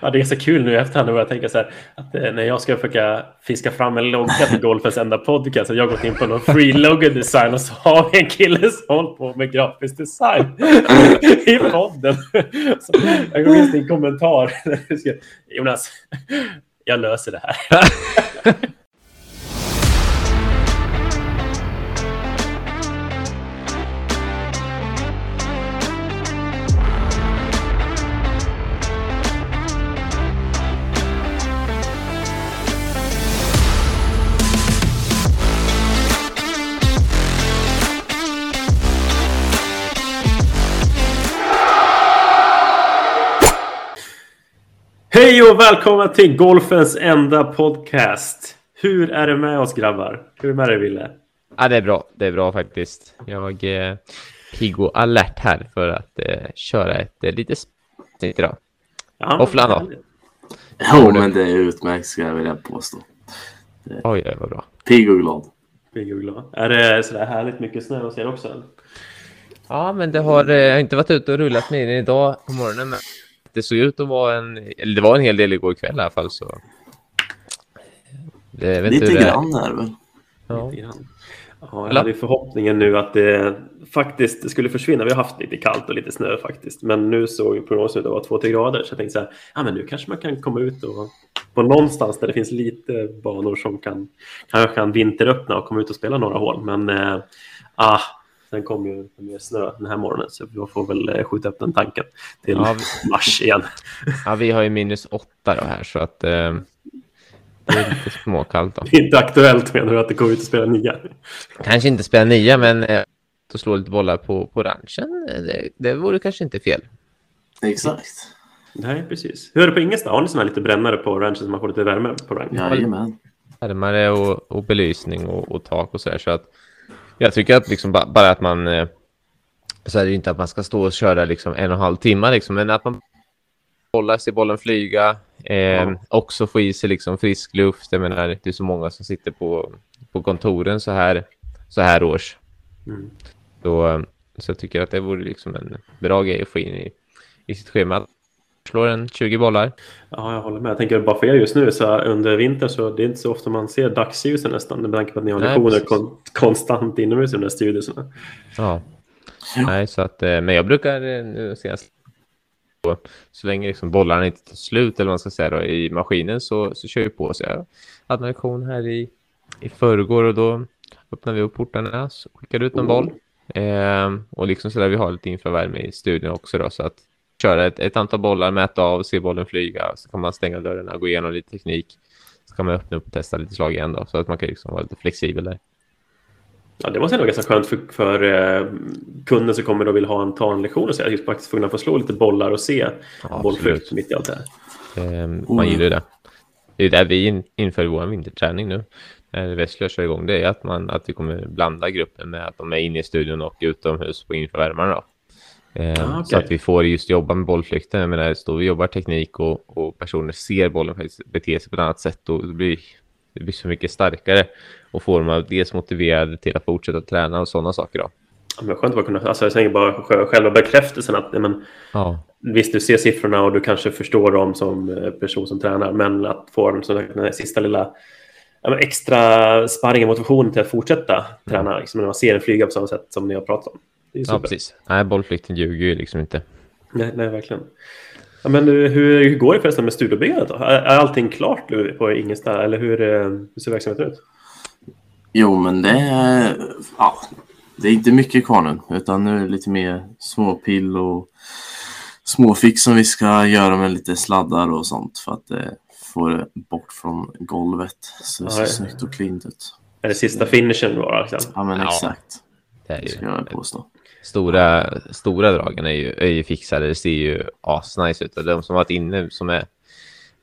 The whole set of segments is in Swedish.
ja, det är så kul nu i efterhand när jag tänker så här att eh, när jag ska försöka fiska fram en logga till Golfens enda podcast så jag har gått in på någon free logo design och så har vi en kille som håller på med grafisk design i podden. Så jag går din kommentar. Jonas, jag löser det här. Hej och välkomna till Golfens enda podcast. Hur är det med oss grabbar? Hur är det med dig Wille? Ja, det är bra. Det är bra faktiskt. Jag är pigg och alert här för att eh, köra ett eh, litet snitt idag. Ja, Hofflan då? Jo, men det är utmärkt ska jag vilja påstå. Det... Oj, det var bra. Pigg och glad. Pigg och glad. Är det sådär härligt mycket snö hos er också? Ja, men det har, eh, inte varit ute och rullat med den idag på morgonen. Men det såg ut att vara en, eller det var en hel del igår kväll i alla fall. Så. Det, vet Lite grann är det väl. Ja. Ja, jag hade förhoppningen nu att det faktiskt skulle försvinna. Vi har haft lite kallt och lite snö faktiskt. Men nu såg prognosen ut att vara 2-3 grader. Så jag tänkte så här, ja men nu kanske man kan komma ut och på någonstans där det finns lite banor som kan, kanske kan vinteröppna och komma ut och spela några hål. Men äh, ah, Sen kom ju mer snö den här morgonen så jag får väl eh, skjuta upp den tanken till ja, vi... mars igen. Ja, vi har ju minus åtta då här så att eh, det är lite småkallt. Då. Det är inte aktuellt menar du att det kommer ut att spela nia? Kanske inte spela nia men eh, att slå lite bollar på, på ranchen, det, det vore kanske inte fel. Exakt. Nej, precis. Hur är det på Ingesta? Har ni sådana här lite brännare på ranchen som man får lite värme på ranchen? Jajamän. Värmare och, och belysning och, och tak och så här så att jag tycker att liksom bara att man... Eh, så är det ju inte att man ska stå och köra liksom en och en halv timme, liksom, men att man bollar, ser bollen flyga, eh, ja. också få i sig liksom frisk luft. Jag menar, det är så många som sitter på, på kontoren så här, så här års. Mm. Så, så jag tycker att det vore liksom en bra grej att få in i, i sitt schema slår en 20 bollar. Ja, jag håller med. Jag tänker bara för er just nu så under vintern så det är inte så ofta man ser dagsljusen nästan med tanke på att ni har lektioner kon konstant inomhus där studierna. Ja. Nej, så att, eh, men jag brukar eh, nu senast så länge liksom bollarna inte tar slut eller vad man ska säga då, i maskinen så, så kör jag på. Så jag hade en lektion här i, i förrgår och då öppnade vi upp portarna så skickade ut en boll. Eh, och liksom så där vi har lite infravärme i studion också då så att köra ett, ett antal bollar, mäta av, se bollen flyga. Så kan man stänga dörrarna, gå igenom lite teknik. Så kan man öppna upp och testa lite slag igen då, så att man kan liksom vara lite flexibel där. Ja, det måste vara ganska skönt för, för eh, kunden som kommer och vill ha en, ta en lektion och så just faktiskt kunna få slå lite bollar och se ja, bollflykt mitt i allt det här. Eh, man gillar ju det. Det är där vi in, inför vår vinterträning nu. När Wessler kör igång det är att, man, att vi kommer blanda gruppen med att de är inne i studion och utomhus på infravärmarna. Eh, ah, okay. Så att vi får just jobba med bollflykten. Jag menar, står vi jobbar teknik och, och personer ser bollen faktiskt bete sig på ett annat sätt det blir det blir så mycket starkare och får dem dels motiverade till att fortsätta träna och sådana saker. Då. Ja, men skönt att kunna, alltså jag tänker bara själva bekräftelsen att men, ja. visst du ser siffrorna och du kanske förstår dem som eh, person som tränar men att få den, den här sista lilla ja, extra sparringen motivationen till att fortsätta mm. träna liksom, när man ser den flyga på samma sätt som ni har pratat om. Ja, precis. Nej, bollflykten ljuger ju liksom inte. Nej, nej verkligen. Ja, men hur, hur går det förresten med studiobyggandet då? Är, är allting klart nu på Ingelstad eller hur, eh, hur ser verksamheten ut? Jo, men det är, ja, det är inte mycket kvar nu, utan nu är det lite mer småpill och småfix som vi ska göra med lite sladdar och sånt för att eh, få det bort från golvet så det ser ja, snyggt och cleant ut. Är det sista finishen då? Liksom? Ja, men exakt. Det är ju, ska jag påstå stora, stora dragen är ju, är ju fixade. Det ser ju asnice ut. Och de som varit inne, som är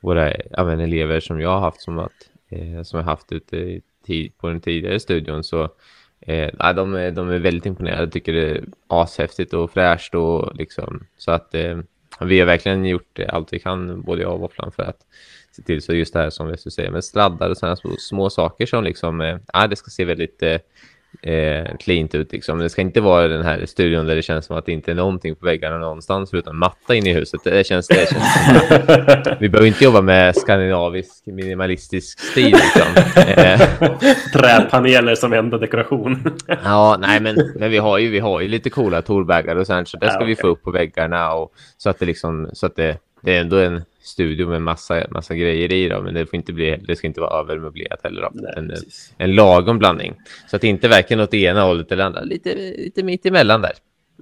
våra ja, elever som jag har haft som, att, eh, som jag haft ute i, på den tidigare studion så eh, de, är, de är väldigt imponerade. Jag tycker det är ashäftigt och fräscht och liksom så att eh, vi har verkligen gjort allt vi kan, både jag och Våfflan, för att se till så just det här som vi säger med sladdar och sådana små, små saker som liksom, eh, det ska se väldigt eh, eh, cleant ut. Liksom. Det ska inte vara den här studion där det känns som att det inte är någonting på väggarna någonstans förutom matta inne i huset. Det känns, det känns Vi behöver inte jobba med skandinavisk minimalistisk stil. Liksom. Träpaneler som enda dekoration. ja, nej, men, men vi, har ju, vi har ju lite coola toolbagar och sen så det ska Ja, vi okej. få upp på väggarna och så att det liksom så att det, det är ändå en studio med massa, massa grejer i då, men det får inte bli, det ska inte vara övermöblerat heller. Då. Nej, en, precis. en lagom blandning. Så att det inte verkar åt det ena hållet eller andra. Lite, lite mitt emellan där.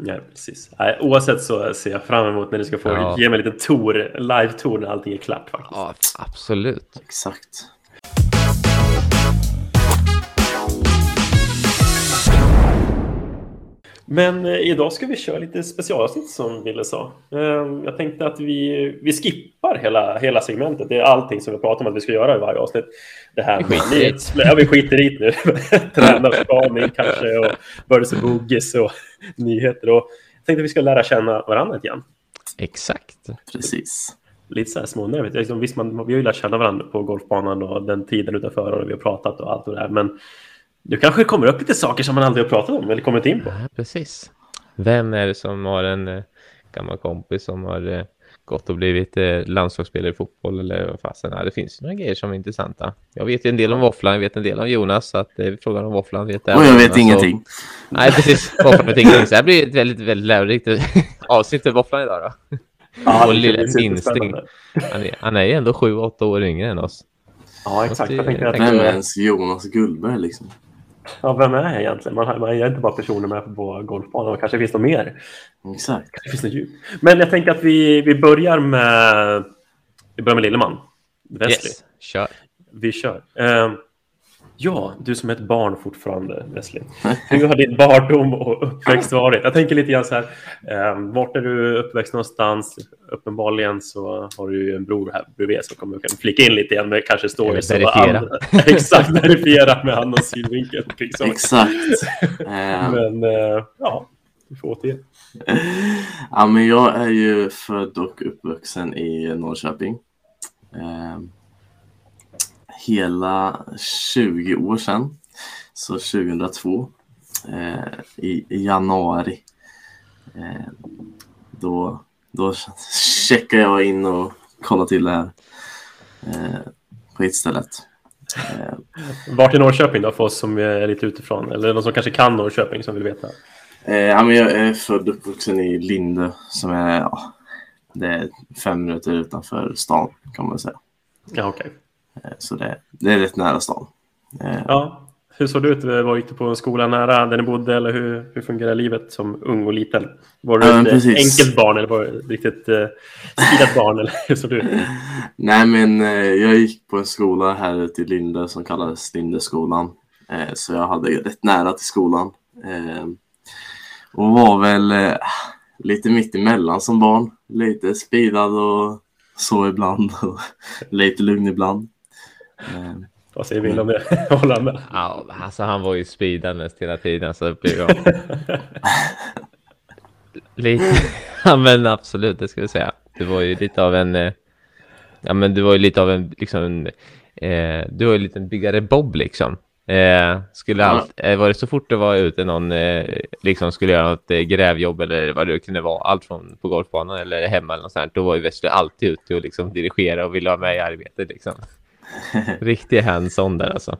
Ja, precis. Nej, oavsett så ser jag fram emot när ni ska få Ja. ge mig en liten tour, live-tour när allting är klart faktiskt. Ja, absolut. Exakt. Men eh, idag ska vi köra lite specialavsnitt som Ville sa. Eh, jag tänkte att vi, vi skippar hela, hela segmentet. Det är allting som vi pratar om att vi ska göra i varje avsnitt. Det här med nyhets- Ja, vi skiter i det nu. Tränarspaning kanske och Birds och Boogies och nyheter. Och jag tänkte att vi ska lära känna varandra grann. Exakt. Precis. Lite så här smånervigt. Liksom, visst, man, vi har ju lärt känna varandra på golfbanan och den tiden utanför och vi har pratat och allt och det där. Men nu kanske det kommer upp lite saker som man aldrig har pratat om eller kommit in på. Ja, precis. Vem är det som har en eh, gammal kompis som har eh, gått och blivit eh, landslagsspelare i fotboll eller vad fasen är. Det finns ju några grejer som är intressanta. Jag vet ju en del om Våfflan, jag vet en del om Jonas, så att eh, frågan om Våfflan vet Och jag vet Jonas, ingenting. Nej, precis. Våfflan vet ingenting. Så det här blir ett väldigt, väldigt lärorikt avsnitt för Våfflan idag då. Ja, det lilla minsting. Han är, han är ju ändå sju, åtta år yngre än oss. Ja, exakt. Jag tänkte att, Vem är ens Jonas Gullberg liksom? Ja, vem är jag egentligen? Man, man är inte bara personer med på golfbanan. Det kanske finns något mer. Exakt. Det finns något djup. Men jag tänker att vi, vi börjar med... Vi börjar med Lilleman. Wesley. Yes, kör. Vi kör. Eh, ja, du som är ett barn fortfarande, Wesley. Hur har din barndom och uppväxt varit? Jag tänker lite grann så här. Eh, vart är du uppväxt någonstans? Uppenbarligen så har du ju en bror här bredvid som kommer kan flika in lite igen med kanske stories. Verifiera. andra- Exakt, verifiera med annan synvinkel. liksom. Exakt. Eh, Men eh, ja, du får återge. ja, men jag är ju född och uppvuxen i Norrköping. Eh, hela 20 år sedan, så 2002, eh, i, i januari, eh, då, då checkade jag in och kollade till det här eh, på hitstället. Eh, Vart i Norrköping då, för oss som är lite utifrån? Eller någon som kanske kan Norrköping som vill veta? Eh, jag är född och uppvuxen i Linde som är, ja, det är fem minuter utanför stan kan man säga. Ja, okej. Eh, så det, det är rätt nära stan. Eh, Ja, hur såg det ut? Var gick du på en skola nära där ni bodde eller hur, hur fungerar livet som ung och liten? Var du Ja, ett precis. enkelt barn eller var du ett riktigt uh, stilat barn? Eller hur såg ut? Nej, men eh, jag gick på en skola här ute i Linde som kallades Lindeskolan. Eh, så jag hade rätt nära till skolan. Eh, och var väl eh, lite mitt emellan som barn. Lite speedad och så ibland. Och lite lugn ibland. Vad säger Wille om det? Håller han med? Ja, alltså han var ju speedad mest hela tiden så det blev jag. lite, ja men absolut det ska vi säga. Du var ju lite av en, eh, ja men du var ju lite av en, liksom en, eh, du var ju lite en byggare Bob liksom. Eh, skulle Ja. allt, eh, var det så fort det var ute någon, eh, liksom skulle göra något eh, grävjobb eller vad det kunde vara, allt från på golfbanan eller hemma eller något sånt, då var ju Wesley alltid ute och liksom dirigera och ville ha med i arbetet liksom. Riktig hands-on där alltså.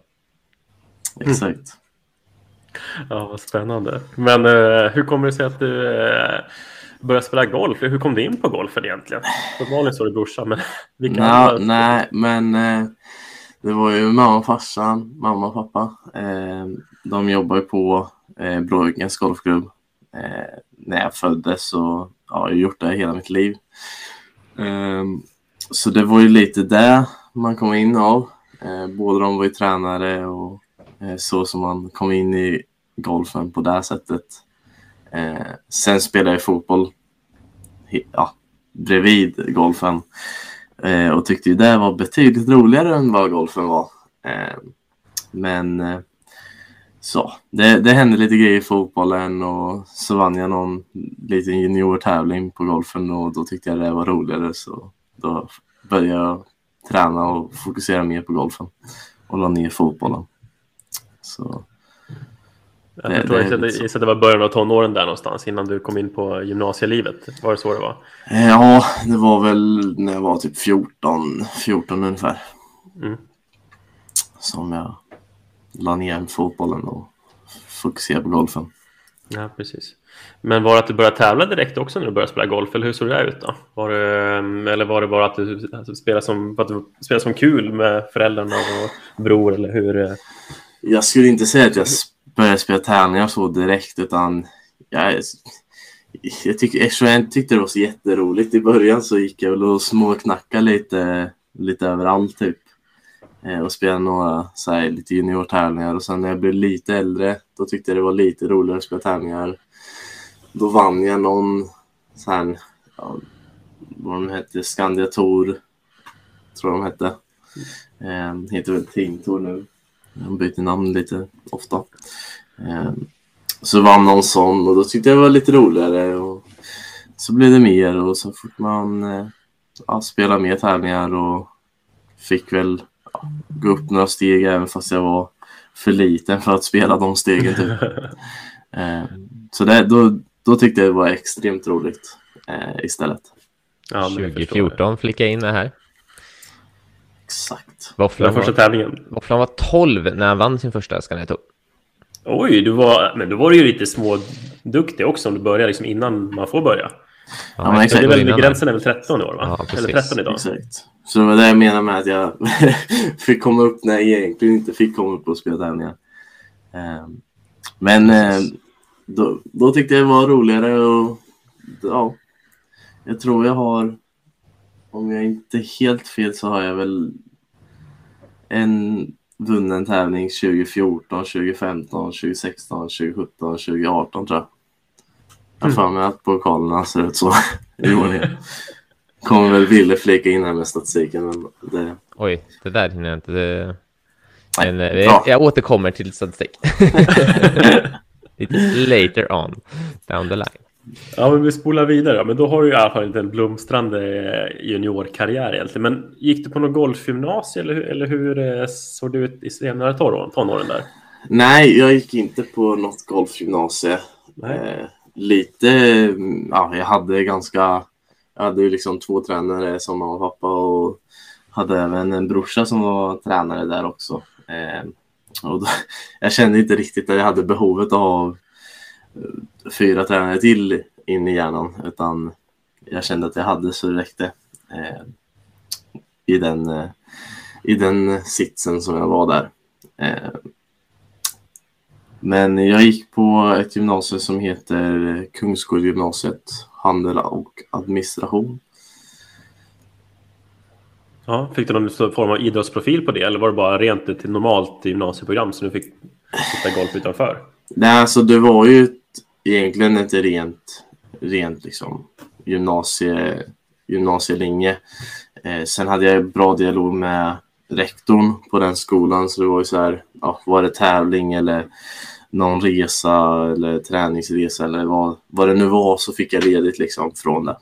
exakt. Ja, vad spännande. Men eh, hur kommer det sig att du uh, började spela golf? Hur kom du in på golfen egentligen? Uppenbarligen så är det brorsan, men vilka Nå, andra? nej, men eh, det var ju mamma och farsan, mamma och pappa. Eh, de jobbar ju på eh, Bråvikens golfklubb. Eh, när jag föddes och ja, jag har gjort det hela mitt liv. Eh, så det var ju lite där man kom in av. Eh, båda de var ju tränare och eh, så som man kom in i golfen på det sättet. Eh, sen spelade jag fotboll ja, bredvid golfen. Eh, och tyckte ju det var betydligt roligare än vad golfen var. Eh, men eh, så, det, det hände lite grejer i fotbollen och så vann jag någon liten juniortävling på golfen och då tyckte jag det var roligare så då började jag träna och fokusera mer på golfen och la ner fotbollen. Så Jag det, förstår, det, jag att det var början av tonåren där någonstans innan du kom in på gymnasielivet. Var det så det var? Ja, det var väl när jag var typ 14, 14 ungefär. Mm. Som jag la ner fotbollen och fokuserade på golfen. Ja, precis. Men var det att du började tävla direkt också när du började spela golf? Eller hur såg det ut då? Var det, mm, eller var det bara att du, att du spelade, som, att du spelade som kul med föräldrarna och bror? Eller hur? Jag skulle inte säga att jag började spela tävlingar så direkt, utan jag, jag, tyck, eftersom jag inte tyckte det var så jätteroligt i början så gick jag väl och småknackade lite, lite överallt typ. Eh, och spelade några så här, lite juniortävlingar och sen när jag blev lite äldre då tyckte jag det var lite roligare att spela tävlingar. Då vann jag någon så här, ja, vad de hette, Scandia Tour tror jag de hette. Eh, heter väl Team Tour nu. De byter namn lite ofta. Eh, så vann någon sån och då tyckte jag det var lite roligare. Och så blev det mer och så fick man eh, ja, spela mer tävlingar och fick väl ja, gå upp några steg även fast jag var för liten för att spela de stegen. Typ. eh, så det, då, då tyckte jag det var extremt roligt eh, istället. Ja, 2014 flicka in det här. Exakt. Våfflan var, första tävlingen. Våfflan var 12 när han vann sin första Scania. Oj, du var, men då var du ju lite småduktig också om du börjar liksom innan man får börja. Ja, men exakt. Det är väl, gränsen är väl 13 år, va? Ja, Eller 13 idag. Exakt. Så det var det jag menade med att jag fick komma upp när jag egentligen inte fick komma upp och spela tävlingar. Ehm, men eh, då, då tyckte jag det var roligare och ja, jag tror jag har, om jag inte helt fel så har jag väl en vunnen tävling 2014, 2015, 2016, 2017, 2018 tror jag. Jag har för mig att pokalerna ser ut så i ordning. Kommer väl Ville flika in här med statistiken. Men det... Oj, det där hinner jag inte. Det... Men, Nej, jag, jag återkommer till statistik. Lite later on, down the line. Ja, men vi spolar vidare. Men då har du i alla fall en blomstrande juniorkarriär egentligen. Men gick du på något golfgymnasium eller, eller hur eh, såg det ut i senare tonåren där? Nej, jag gick inte på något golfgymnasium. Eh, lite, ja, jag hade ganska, jag hade ju liksom två tränare som mamma och pappa och hade även en brorsa som var tränare där också. Eh, och då, jag kände inte riktigt att jag hade behovet av eh, fyra tränare till in i hjärnan utan jag kände att jag hade så det räckte eh, i, den, eh, i den sitsen som jag var där. Eh, men jag gick på ett gymnasium som heter Kungsgårdsgymnasiet, handel och administration. Ja, fick du någon form av idrottsprofil på det eller var det bara rent ett normalt gymnasieprogram som du fick sitta golf utanför? Nej, alltså det var ju egentligen ett rent, rent liksom gymnasie, gymnasielinje. Eh, sen hade jag bra dialog med rektorn på den skolan så det var ju så här, ja, var det tävling eller någon resa eller träningsresa eller vad, vad det nu var så fick jag ledigt liksom från det.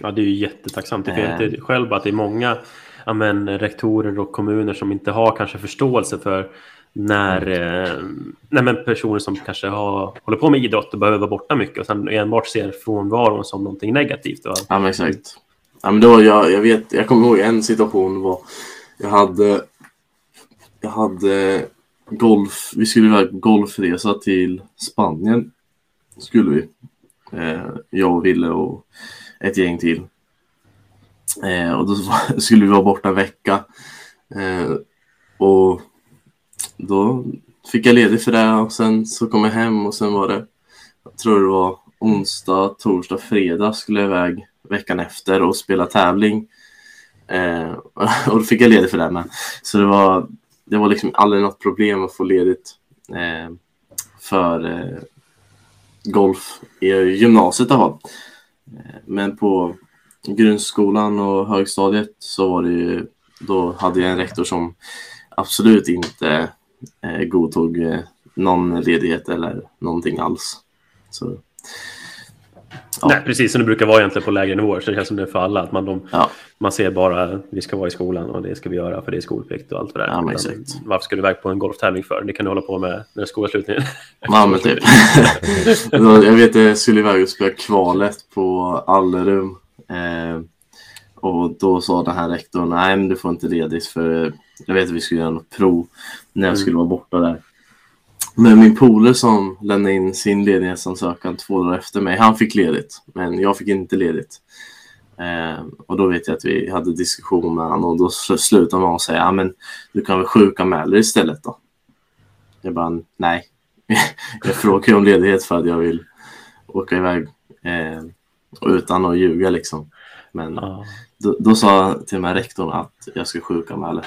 Ja, det är ju jättetacksamt. Jag vet själv att det är många ja, men, rektorer och kommuner som inte har kanske förståelse för när, eh, nej, men personer som kanske har, håller på med idrott och behöver vara borta mycket och sen enbart ser frånvaron som någonting negativt. Och... Ja, men exakt. Ja, men då, jag, jag, vet, jag kommer ihåg en situation var jag hade, jag hade golf, vi skulle iväg golfresa till Spanien. Skulle vi. Eh, jag och Ville och ett gäng till. Eh, och då skulle vi vara borta en vecka. Eh, och då fick jag ledigt för det och sen så kom jag hem och sen var det, jag tror det var onsdag, torsdag, fredag skulle jag iväg veckan efter och spela tävling. Eh, och då fick jag ledigt för det med. Så det var, det var liksom aldrig något problem att få ledigt eh, för eh, golf i gymnasiet i alla fall. Eh, men på grundskolan och högstadiet så var det ju, då hade jag en rektor som absolut inte eh, godtog eh, någon ledighet eller någonting alls. Så, Ja. Nej, precis som det brukar vara egentligen på lägre nivåer. Så det känns som det är för alla. Att man, de, ja. man ser bara vi ska vara i skolan och det ska vi göra för det är skolplikt och allt vad det är. Ja, exakt. Varför ska du iväg på en golftävling för? Det kan du hålla på med när skolavslutningen Ja, men typ. jag vet att jag skulle iväg och spela kvalet på Allerum. Eh, och då sa den här rektorn, nej men du får inte ledigt för jag vet att vi skulle göra något prov när jag mm. skulle vara borta där. Men min polare som lämnade in sin ledighetsansökan två dagar efter mig, han fick ledigt. Men jag fick inte ledigt. Eh, och då vet jag att vi hade diskussion med honom och då slutade man säga, ja men du kan väl sjukanmäla dig istället då? Jag bara, nej. jag frågar ju om ledighet för att jag vill åka iväg eh, utan att ljuga liksom. Men ja. Då, då sa till och med rektorn att jag skulle sjukanmäla.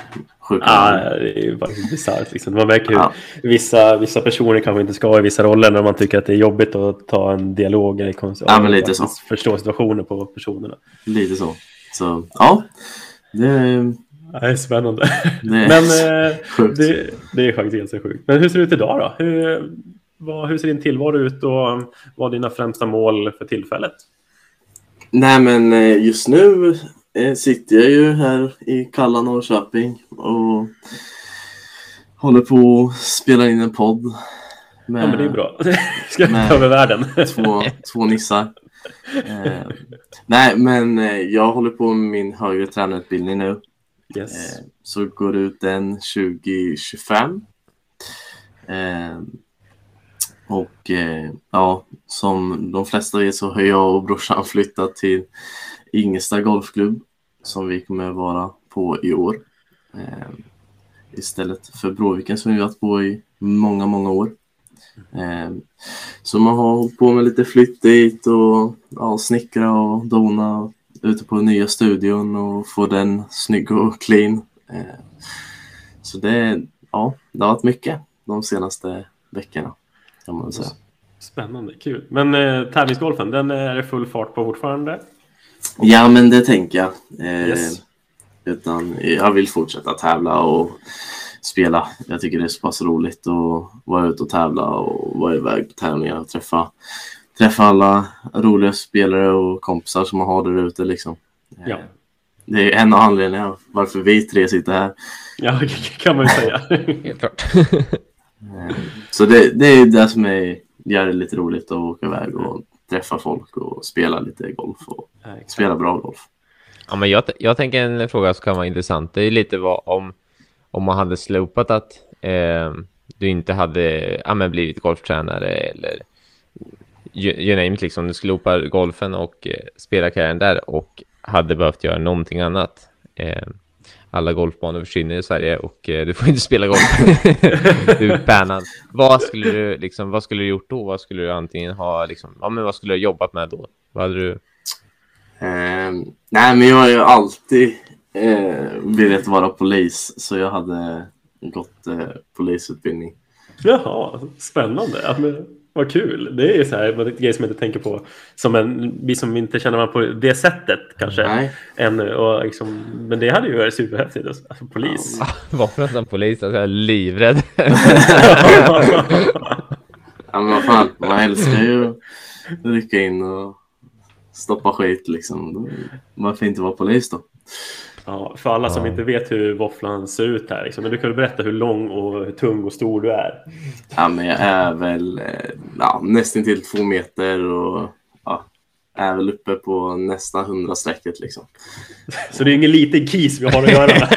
Ja, det är ju bisarrt. Liksom. Man märker ja. vissa, vissa personer kanske inte ska i vissa roller när man tycker att det är jobbigt att ta en dialog eller konst, ja, men lite så. förstå situationer på personerna. Lite så. Så ja, det, det är spännande. Det är Men eh, det, det, är faktiskt ganska sjukt. Men hur ser det ut idag då? Hur, vad, hur ser din tillvaro ut och vad är dina främsta mål för tillfället? Nej, men eh, just nu eh, sitter jag ju här i kalla Norrköping och håller på att spela in en podd. Med, ja, men det är bra. Ska ta över världen. två, två nissar. Eh, nej, men eh, jag håller på med min högre tränarutbildning nu. Yes. Eh, så går ut den 2025. Eh, och eh, ja, som de flesta vet så har jag och brorsan flyttat till Ingesta Golfklubb som vi kommer vara på i år. Eh, istället för Bråviken som vi varit på i många, många år. Eh, så man har hållit på med lite flytt dit och ja, snickra och dona ute på nya studion och få den snygg och clean. Eh, så det, ja, det har varit mycket de senaste veckorna kan man säga. Spännande, kul. Men eh, tävlingsgolfen, den är det full fart på fortfarande? Ja, men det tänker jag. Eh, yes. Utan jag vill fortsätta tävla och spela. Jag tycker det är så pass roligt att vara ute och tävla och vara iväg på tävlingar och träffa, träffa alla roliga spelare och kompisar som man har där ute. Liksom. Ja. Eh, det är en av anledningarna varför vi tre sitter här. Ja, det kan man ju säga. Helt klart. Så det, det är det som är, gör det lite roligt att åka iväg och träffa folk och spela lite golf och ja, spela bra golf. Ja, men jag, jag tänker en fråga som kan vara intressant. Det är lite vad om, om man hade slopat att eh, du inte hade ja, men blivit golftränare eller you, name it, liksom. Du slopar golfen och eh, spelarkarriären där och hade behövt göra någonting annat. Eh, alla golfbanor försvinner i Sverige och eh, du får inte spela golf. du är bannad. Vad skulle du liksom, vad skulle du gjort då? Vad skulle du antingen ha liksom, ja men vad skulle du jobbat med då? Vad hade du? Eh, nej men jag har ju alltid eh, velat vara polis så jag hade gått eh, polisutbildning. Jaha, spännande. Vad kul. Det är så här en grej som jag inte tänker på. Som en, vi som inte känner varandra på det sättet kanske. Nej. Ännu. Och liksom, men det hade ju varit superhäftigt. Alltså, alltså polis. Ja, Varför som polis? Alltså, jag är livrädd. ja, men vad fan. Man älskar ju att rycka in och stoppa skit liksom. Varför inte vara polis då? Ja, för alla som inte vet hur våfflan ser ut här, liksom. men du kan väl berätta hur lång och hur tung och stor du är? Ja, men jag är väl eh, ja, nästan till två meter och ja, är väl uppe på nästan hundra strecket liksom. Så det är ingen liten kis vi har att göra med.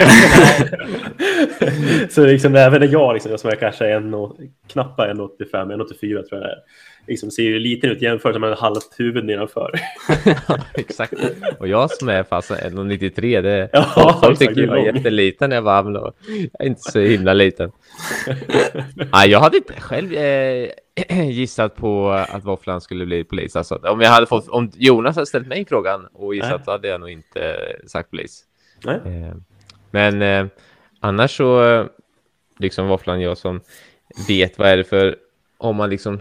Så liksom, även jag, liksom, jag som är kanske en och, knappt 1,85, 1,84 tror jag det är liksom ser ju liten ut jämfört med halvt huvud nedanför. exakt. Och jag som är fast 1,93 det ja, folk tycker jag är jätteliten när jag var jag är inte så himla liten. Nej, jag hade inte själv eh, gissat på att Våfflan skulle bli polis. Alltså, om, jag hade fått, om Jonas hade ställt mig frågan och gissat Nej. så hade jag nog inte sagt polis. Nej. Eh, men eh, annars så, liksom Våfflan, jag som vet vad är det för, om man liksom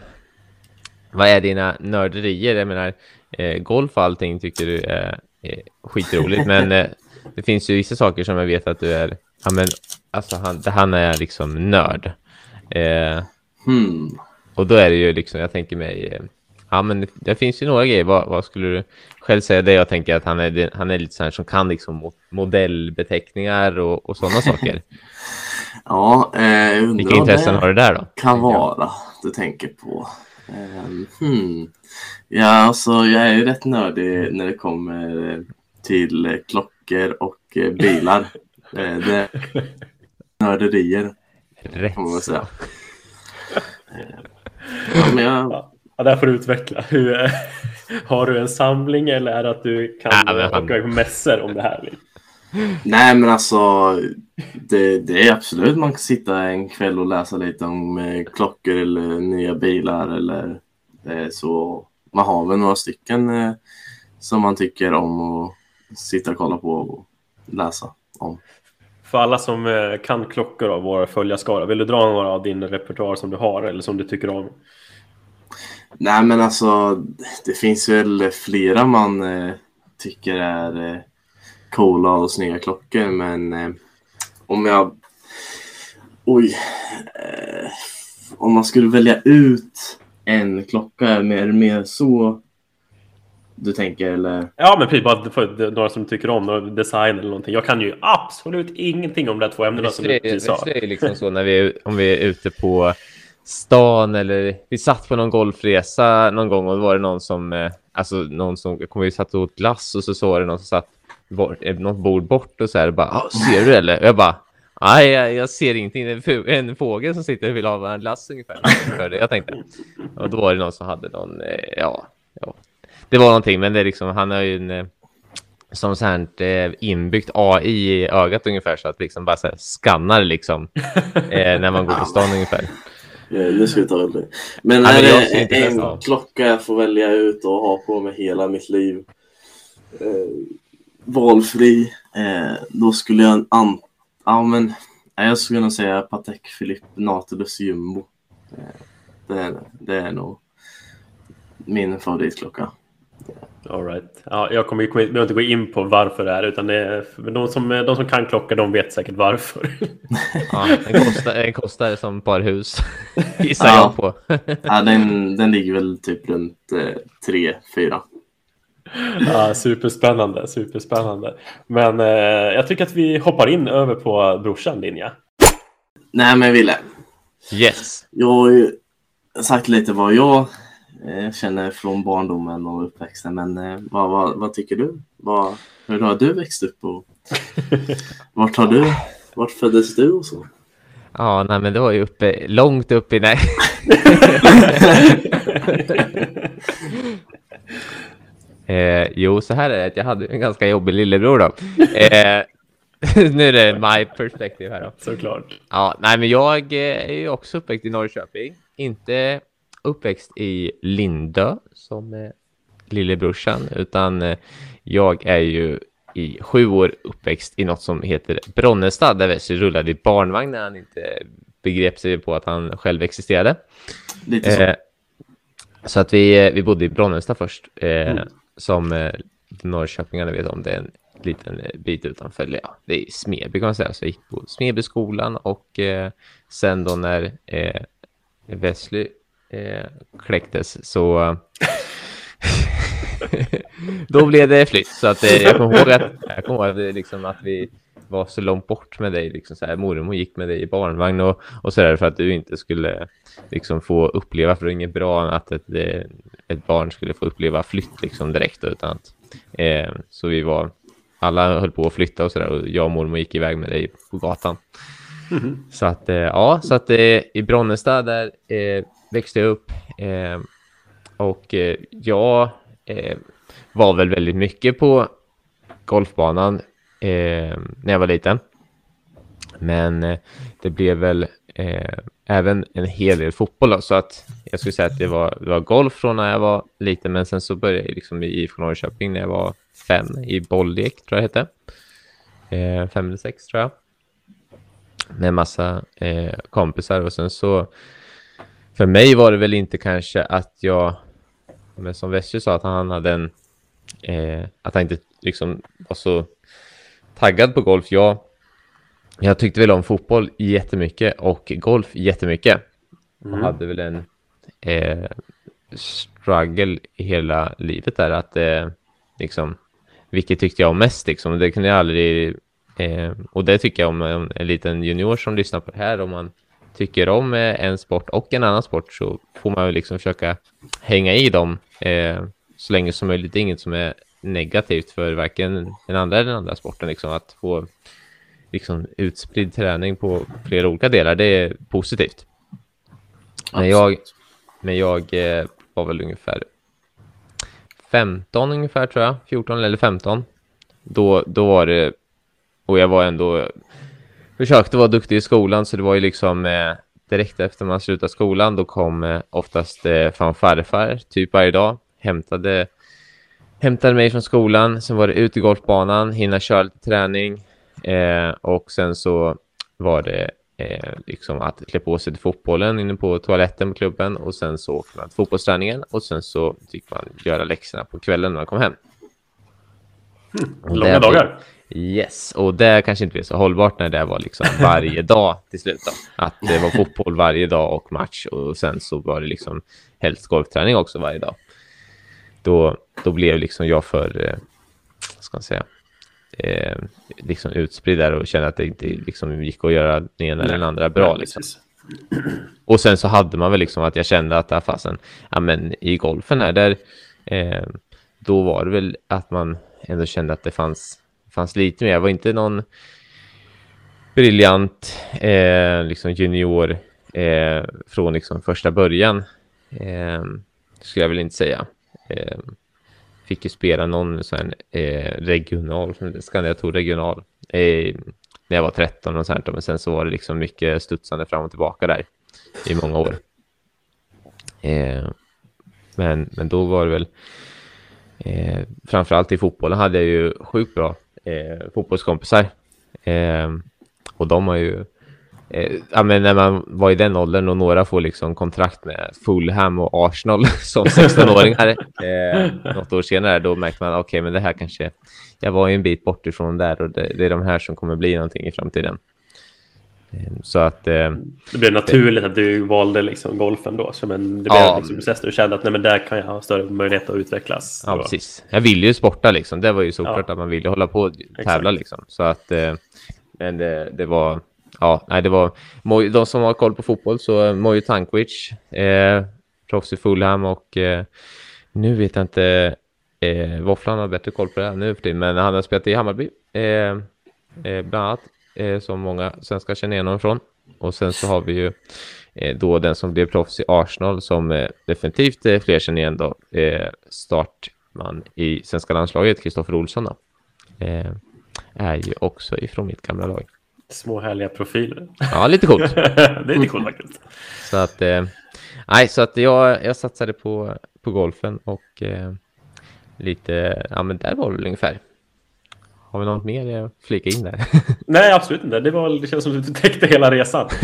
vad är dina nörderier? Jag menar, eh, golf och allting tycker du är, är skitroligt, men eh, det finns ju vissa saker som jag vet att du är, ja men alltså han, han är liksom nörd. Eh, hmm. Och då är det ju liksom, jag tänker mig, eh, ja, men det, det finns ju några grejer. Vad, vad, skulle du själv säga? Det jag tänker att han är, han är lite så här som kan liksom modellbeteckningar och, och sådana saker. ja, eh, Vilka intressen har du där då? Kan vara du tänker på. Um, hmm. Ja, alltså jag är ju rätt nördig när det kommer till klockor och eh, bilar. Eh, det är nörderier. Rätt. Kan man säga. Ja, men jag... ja, där får du utveckla. Hur, har du en samling eller är det att du kan ja, han... åka på mässor om det här? Nej, men alltså det, det, är absolut man kan sitta en kväll och läsa lite om eh, klockor eller nya bilar eller eh, så. Man har väl några stycken eh, som man tycker om att sitta och kolla på och läsa om. För alla som eh, kan klockor av våra följarskara, vill du dra några av din repertoar som du har eller som du tycker om? Nej, men alltså det finns väl flera man eh, tycker är eh, coola och snygga klockor, men eh, om jag... Oj. Eh, om man skulle välja ut en klocka, är det mer så du tänker eller? Ja, men precis. Bara för några som tycker om design eller någonting. Jag kan ju absolut ingenting om de där två ämnena som du sa. Det är liksom så när vi, om vi är ute på stan eller vi satt på någon golfresa någon gång och då var det någon som, eh, alltså någon som, kommer vi satt och åt glass och så, så var det någon som satt bort, något bord bort och så här bara, ah, ser du eller? Och jag bara, nej jag, jag, ser ingenting, det är en fågel som sitter och vill ha en glass ungefär. Jag tänkte, och då var det någon som hade någon, eh, ja, ja det var någonting, men det är liksom, han har ju en eh, som sånt eh, inbyggt AI i ögat ungefär så att liksom bara så här, skannar liksom när man går på stan ungefär. Nu ska vi ta det. Men är det en en klocka jag får välja ut och ha på mig hela mitt liv valfri, eh, då skulle jag an... Ja, men jag skulle nog säga Patek Philippe Nautilus Jumbo. Eh, det, är, det är nog min favoritklocka. All right. ja, jag kommer behöver inte gå in på varför det är, utan det är, de, som, de som kan klocka de vet säkert varför. ja, den, kostar, den kostar som ett par hus, gissar ja. jag på. ja, den, den ligger väl typ runt eh, tre, fyra. Ja, superspännande, superspännande. Men eh, jag tycker att vi hoppar in över på brorsan din, ja. Nej, men Ville. Yes. Jag har ju sagt lite vad jag eh, känner från barndomen och uppväxten. Men eh, vad, vad, vad, tycker du? Vad, hur har du växt upp och vart har du? Vart föddes du och så? Ja, nej, men det var ju uppe, långt upp i... Nej. eh, jo, så här är det. Jag hade en ganska jobbig lillebror då. Eh, nu är det my perspective här då. Såklart. Ja, nej, men jag eh, är ju också uppväxt i Norrköping. Inte uppväxt i Lindö som eh, lillebrorsan, utan eh, jag är ju i sju år uppväxt i något som heter Bronnestad, där Wesley rullade i barnvagn när han inte begrep sig på att han själv existerade. Lite så. Eh, så att vi, eh, vi bodde i Bronnestad först, eh, mm som eh, Norrköpingarna vet om det är en liten eh, bit utanför, ja, det är Smeby kan man säga, så jag gick på Smedbyskolan och eh, sen då när eh, Wesley eh, kläcktes så eh, då blev det flytt. Så att, eh, jag kommer ihåg att, jag kommer ihåg att, eh, liksom, att vi var så långt bort med dig. Liksom, så här, mormor gick med dig i barnvagn och, och så där för att du inte skulle liksom, få uppleva, för det är inget bra att ett, ett barn skulle få uppleva flytt liksom, direkt. Utan att, eh, så vi var, alla höll på att flytta och så där och jag och mormor gick iväg med dig på gatan. Mm. Så att, eh, ja, så att eh, i Bronnestad där eh, växte jag upp eh, och eh, jag var väl väldigt mycket på golfbanan när jag var liten. Men det blev väl även en hel del fotboll. Då, så att jag skulle säga att det var, det var golf från när jag var liten, men sen så började jag liksom i IFK Norrköping när jag var fem i bolllek, tror jag det hette. Eh, fem eller sex tror jag. Med massa eh, kompisar och sen så för mig var det väl inte kanske att jag, men som Vesche sa, att han hade en, eh, att han inte liksom var så taggad på golf. Jag, jag tyckte väl om fotboll jättemycket och golf jättemycket. Mm. Hade väl en, eh, struggle hela livet där att eh, liksom vilket tyckte jag om mest liksom. Det kunde jag aldrig eh, och det tycker jag om en, en liten junior som lyssnar på det här om man tycker om eh, en sport och en annan sport så får man ju liksom försöka hänga i dem eh, så länge som möjligt. Det är inget som är negativt för varken den andra eller den andra sporten. Liksom, att få liksom, utspridd träning på flera olika delar, det är positivt. Men jag, men jag eh, var väl ungefär 15 ungefär tror jag, 14 eller 15. Då, då var det, och jag var ändå, försökte vara duktig i skolan så det var ju liksom eh, direkt efter man slutade skolan då kom eh, oftast eh, farfar typ varje dag, hämtade hämtade mig från skolan, sen var det ut i golfbanan, hinna köra lite träning eh, och sen så var det eh, liksom att klä på sig till fotbollen inne på toaletten på klubben och sen så åkte man till fotbollsträningen och sen så fick man göra läxorna på kvällen när man kom hem. Mm, långa dagar. Yes, och det kanske inte blev så hållbart när det var liksom varje dag till slut. Då. Att det var fotboll varje dag och match och sen så var det liksom helst golfträning också varje dag då, då blev liksom jag för, eh, ska man säga, eh, liksom utspridd där och kände att det inte liksom gick att göra den ena eller den andra bra. liksom. Och sen så hade man väl liksom att jag kände att, ah, fasen, ja men i golfen här, där, eh, då var det väl att man ändå kände att det fanns, fanns lite mer. Jag var inte någon briljant eh, liksom junior eh, från liksom första början, eh, skulle jag väl inte säga. Fick ju spela någon sån eh, regional, Scania regional, eh, när jag var 13 och sånt, men sen så var det liksom mycket studsande fram och tillbaka där i många år. Eh, men, men då var det väl eh, framförallt i fotbollen hade jag ju sjukt bra eh, fotbollskompisar. Eh, och de har ju eh, ja, men när man var i den åldern och några får liksom kontrakt med Fulham och Arsenal som 16-åringar eh, något år senare, då märker man okej, okay, men det här kanske, jag var ju en bit bort ifrån där och det, det är de här som kommer bli någonting i framtiden. Eh, så att... Eh, det blev naturligt att du valde liksom golfen då, så men det blev ja, liksom process du kände att nej, men där kan jag ha större möjlighet att utvecklas. Ja, precis. Jag ville ju sporta liksom, det var ju såklart ja. att man ville hålla på och tävla Exakt. liksom. Så att, eh, men det, det var ja, nej, det var de som har koll på fotboll så eh, Mojo Tankovic, eh, proffs i Fulham och eh, nu vet jag inte eh, Våfflan har bättre koll på det här nu för tiden, men han har spelat i Hammarby eh, eh, bland annat eh, som många svenskar känner igen honom från. Och sen så har vi ju eh, då den som blev proffs i Arsenal som eh, definitivt eh, fler känner igen då, eh, startman i svenska landslaget, Kristoffer Olsson då. Eh, är ju också ifrån mitt gamla lag. Små härliga profiler. Ja, lite coolt. det är lite coolt faktiskt. Så att, eh, nej, så att jag, jag satsade på, på golfen och eh, lite, ja men där var det väl ungefär. Har vi något mer att flika in där? Nej, absolut inte. Det, var, det känns som att du täckte hela resan.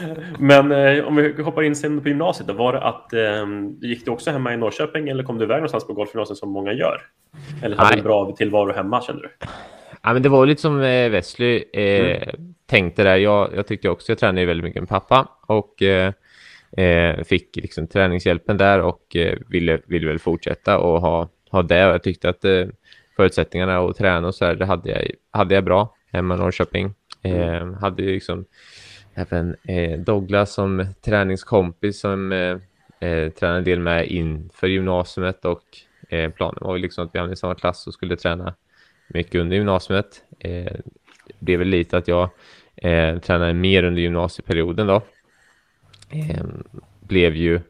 Eh, men eh, om vi hoppar in sen på gymnasiet, då, var det att eh, gick du också hemma i Norrköping eller kom du iväg någonstans på golfgymnasiet som många gör? Eller hade du en bra tillvaro hemma kände du? Ja, men det var lite som eh, Wesley eh, mm. tänkte där. Jag, jag tyckte också jag tränade väldigt mycket med pappa och eh, eh, fick liksom träningshjälpen där och eh, ville, ville väl fortsätta och ha, ha det. Och jag tyckte att eh, förutsättningarna att träna och så här, det hade jag, hade jag bra hemma i Norrköping. Mm. hade ju liksom även Douglas som träningskompis som eh, tränade en del med inför gymnasiet och planen var ju liksom att vi hamnade i samma klass och skulle träna mycket under gymnasiet. Eh, det blev väl lite att jag eh, tränade mer under gymnasieperioden då. Eh, blev ju,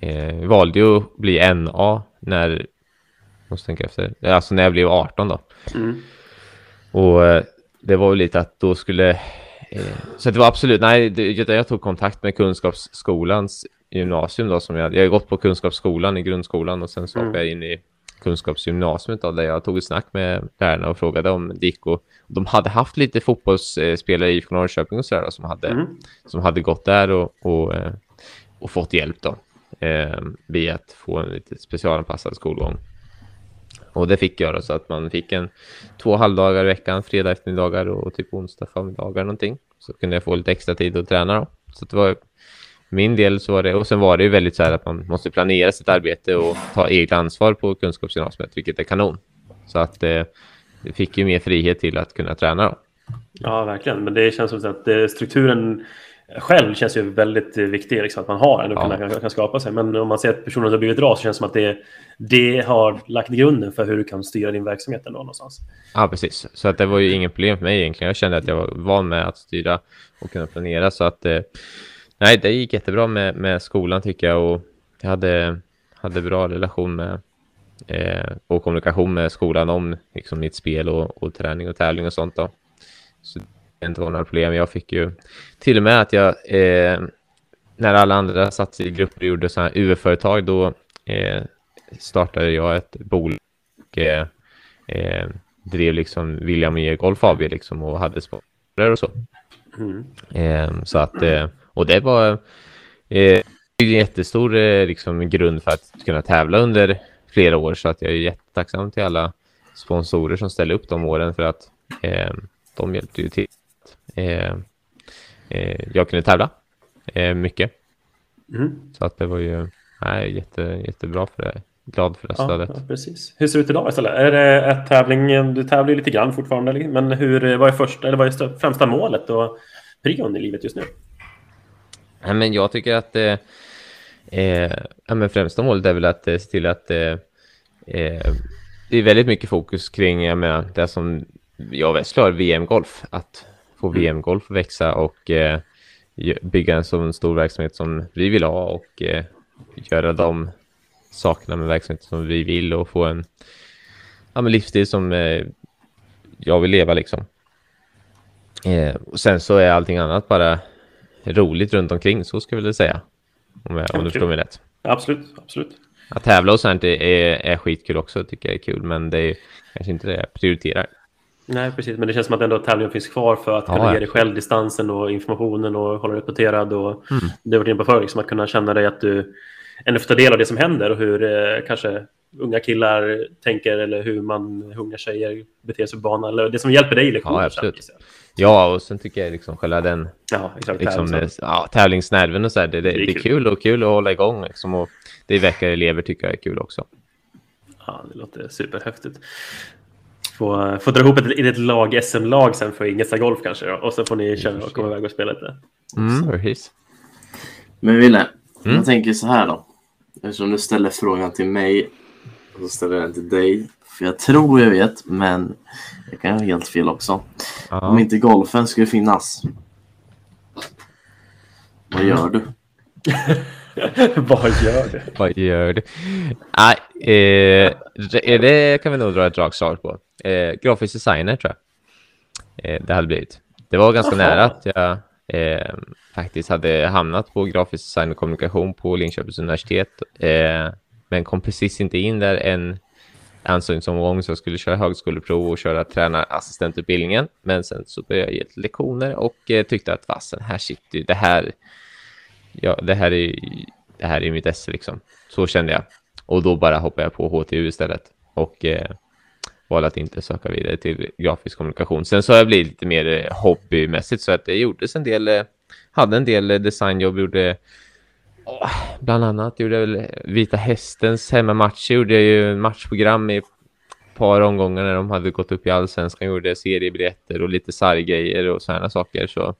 eh, valde ju att bli NA när, måste tänka efter, alltså när jag blev 18 då. Mm. Och eh, det var väl lite att då skulle, eh, så det var absolut, nej, det, jag tog kontakt med Kunskapsskolans gymnasium då som jag, jag har gått på Kunskapsskolan i grundskolan och sen så mm. jag in i kunskapsgymnasiet där jag tog ett snack med lärarna och frågade om det gick och de hade haft lite fotbollsspelare i IFK Norrköping och sådär som hade, mm. som hade gått där och, och, eh, och fått hjälp då eh, via att få en lite specialanpassad skolgång. Och det fick jag då, så att man fick en två halvdagar i veckan, fredag eftermiddagar och typ onsdag förmiddagar någonting. Så kunde jag få lite extra tid att träna då. Så det var min del så var det, och sen var det ju väldigt så här att man måste planera sitt arbete och ta eget ansvar på kunskapsgymnasiet, vilket är kanon. Så att eh, det fick ju mer frihet till att kunna träna då. Ja, verkligen. Men det känns som att eh, strukturen själv känns ju väldigt viktig, liksom, att man har en och ja. kan, kan skapa sig. Men om man ser att personen har blivit bra så känns det som att det, det har lagt grunden för hur du kan styra din verksamhet ändå någonstans. Ja, precis. Så att det var ju inget problem för mig egentligen. Jag kände att jag var van med att styra och kunna planera. Så att eh, nej, det gick jättebra med, med skolan tycker jag. Och jag hade, hade bra relation med eh, och kommunikation med skolan om liksom, mitt spel och, och träning och tävling och sånt. Då. Så det inte var några problem. Jag fick ju till och med att jag, eh, när alla andra satt i grupper och gjorde sådana här UF-företag, då eh, startade jag ett bolag och eh, eh, drev liksom William E. Golf AB liksom och hade sponsorer och så. Mm. Eh, så att, eh, och det var en jättestor liksom, grund för att kunna tävla under flera år så att jag är jättetacksam till alla sponsorer som ställde upp de åren för att de hjälpte ju till eh, eh, jag kunde tävla eh, mycket. Mm. Så att det var ju nej, jätte, jättebra för det. Glad för det stödet. Ja, precis. Hur ser det ut idag istället? Är det ett tävling, du tävlar lite grann fortfarande, men hur, vad är första, eller vad är främsta målet och prion i livet just nu? Ja, men jag tycker att eh, eh, ja, men främsta målet är väl att eh, se till att eh, eh, det är väldigt mycket fokus kring jag menar, det som jag och Wessler har, VM-golf. Att få mm. VM-golf att växa och eh, bygga en så stor verksamhet som vi vill ha och eh, göra de sakerna med verksamheten som vi vill och få en ja, men livsstil som jag vill leva liksom. Och sen så är allting annat bara roligt runt omkring, så ska vi väl säga. Om, jag, om du förstår mig rätt. Absolut, absolut. Att tävla och sånt är, är skitkul också, tycker jag är kul, men det är kanske inte det jag prioriterar. Nej, precis. Men det känns som att ändå tävlingen finns kvar för att kunna ja, ge dig själv distansen och informationen och hålla dig uppdaterad. Och mm. Det var inne på förr, liksom, att kunna känna dig att du ännu får ta del av det som händer och hur eh, kanske unga killar tänker eller hur man unga tjejer beter sig på banan. Eller det som hjälper dig i lektionen. Ja, absolut. Ja, och sen tycker jag liksom själva den ja, exakt, liksom, eh, ja, tävlingsnerven och så här, det, det, det, är, det är kul. och kul att hålla igång liksom, och det väcker elever tycker jag är kul också. Ja, det låter superhäftigt få, få dra ihop ett, ett lag, SM-lag sen för Ingelsta Golf kanske. Och så får ni köra och komma iväg och spela lite. Mm, precis. Men Wille, mm. jag tänker så här då. Eftersom du ställer frågan till mig så ställer jag den till dig. För jag tror jag vet, men jag kan ha helt fel också. Ja. Om inte golfen skulle finnas, vad gör du? Vad gör du? Vad gör du? Nej, eh, det kan vi nog dra ett rakt svar på. Eh, grafisk designer tror jag eh, det hade blivit. Det var ganska Aha. nära att jag eh, faktiskt hade hamnat på grafisk design och kommunikation på Linköpings universitet. Eh, men kom precis inte in där en ansökningsomgång så jag skulle köra högskoleprov och köra tränarassistentutbildningen. Men sen så började jag ge lektioner och eh, tyckte att vassen, här sitter ju det här ja, det här är det här är mitt esse liksom. Så kände jag. Och då bara hoppade jag på HTU istället och eh, valde att inte söka vidare till grafisk kommunikation. Sen så har jag blivit lite mer eh, hobbymässigt så att det gjordes en del, eh, hade en del eh, designjobb, gjorde bland annat gjorde jag väl Vita Hästens hemmamatch, gjorde jag ju matchprogram i ett par omgångar när de hade gått upp i allsvenskan, gjorde seriebiljetter och lite sarggrejer och sådana saker. Så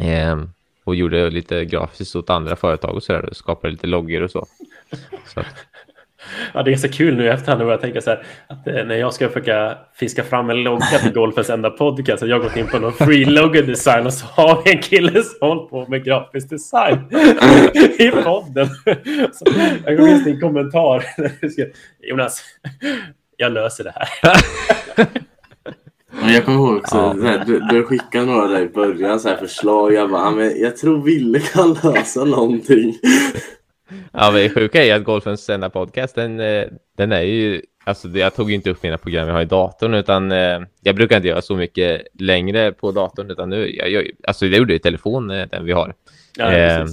eh, och gjorde lite grafiskt åt andra företag och sådär skapade lite loggor och så. så att... Ja, det är så kul nu i efterhand att jag tänker så här att eh, när jag ska försöka fiska fram en logga till Golfens enda podcast så jag har gått in på någon free logo design och så har vi en kille som håller på med grafisk design i podden. Så jag går in i en kommentar. Jonas, jag löser det här. Jag kommer ihåg också, ja. här, du, du skickade några där i början så här förslag. Jag bara, men jag tror Ville kan lösa någonting. Ja, men det sjuka är att Golfens enda podcast, den, eh, den är ju, alltså jag tog ju inte upp mina program jag har i datorn, utan eh, jag brukar inte göra så mycket längre på datorn, utan nu, jag, jag, alltså jag gjorde i telefon, eh, den vi har. Ja, eh,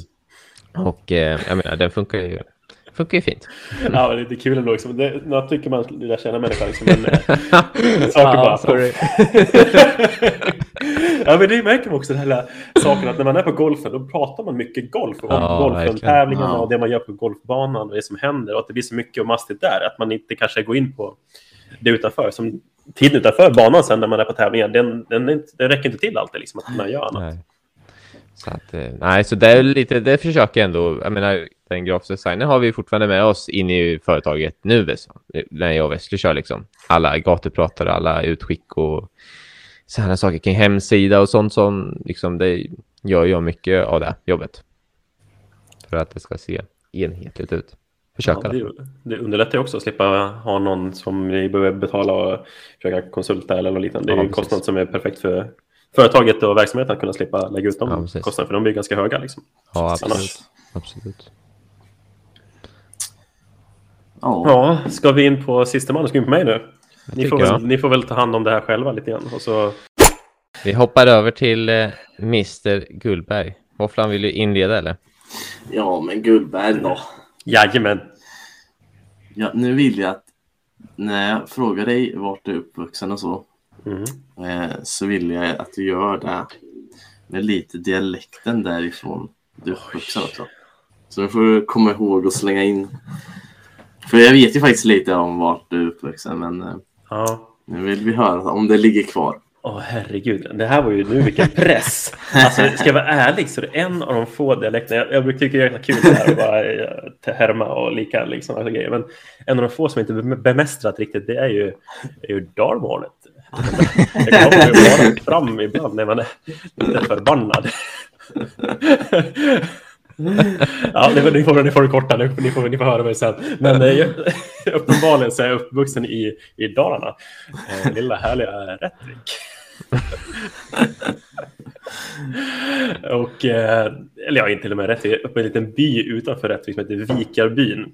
och jag menar, den funkar ju funkar ju fint. Ja, det är kul ändå. Liksom. Det, man tycker man lär känna människan. Liksom, men, saker bara... ja, men det märker man också den här saken att när man är på golfen då pratar man mycket golf. Om Ja, golfen, tävlingarna Ja. och det man gör på golfbanan och det som händer och att det blir så mycket och mastigt där att man inte kanske går in på det utanför. Som tiden utanför banan sen när man är på tävlingar, den, den, den räcker inte till alltid liksom, att man gör annat. Nej. Så att, eh, nej, så det är lite, det försöker jag ändå, jag menar, den grafiska designen har vi fortfarande med oss in i företaget nu, liksom, när jag och Wesley kör liksom. Alla gatupratare, alla utskick och sådana saker kring hemsida och sånt som, liksom, det gör jag mycket av det jobbet. För att det ska se enhetligt ut. Försöka. Ja, det, det underlättar ju också att slippa ha någon som vi behöver betala och försöka konsulta eller något liknande. Det är Ja, en precis. kostnad som är perfekt för företaget och verksamheten att kunna slippa lägga ut de Ja, kostnaderna, för de blir ganska höga. Liksom. ja, absolut. Annars. absolut. Ja. Ja, ska vi in på sista man? Ska vi in på mig nu? Ni får, väl, ni får väl ta hand om det här själva lite grann. Och så, Vi hoppar över till eh, Mr Gullberg. Våfflan, vill du inleda eller? ja, men Gullberg då. jajamän. Ja, nu vill jag att när jag frågar dig vart du är uppvuxen och så, Mm. eh, så vill jag att du gör det med lite dialekten därifrån du är uppvuxen också. Så du får komma ihåg och slänga in. För jag vet ju faktiskt lite om vart du är uppvuxen, men eh, Ja. nu vill vi höra om det ligger kvar. Åh herregud, det här var ju nu vilken press. Alltså, ska jag vara ärlig så är det en av de få dialekterna, jag, jag brukar tycka det är kul det här att bara eh, härma och lika liksom, alla grejer. Men en av de få som inte be- bemästrat riktigt, det är ju, är ju dalmålet. Det kommer ju bara fram ibland när man är lite förbannad. Ja, ni, ni, får, ni får det korta, ni, ni, får, ni får höra mig sen. Men eh, uppenbarligen så är jag uppvuxen i, i Dalarna. Eh, lilla härliga Rättvik. och, eh, eller ja, inte till och med Rättvik, uppe i en liten by utanför Rättvik som heter Vikarbyn.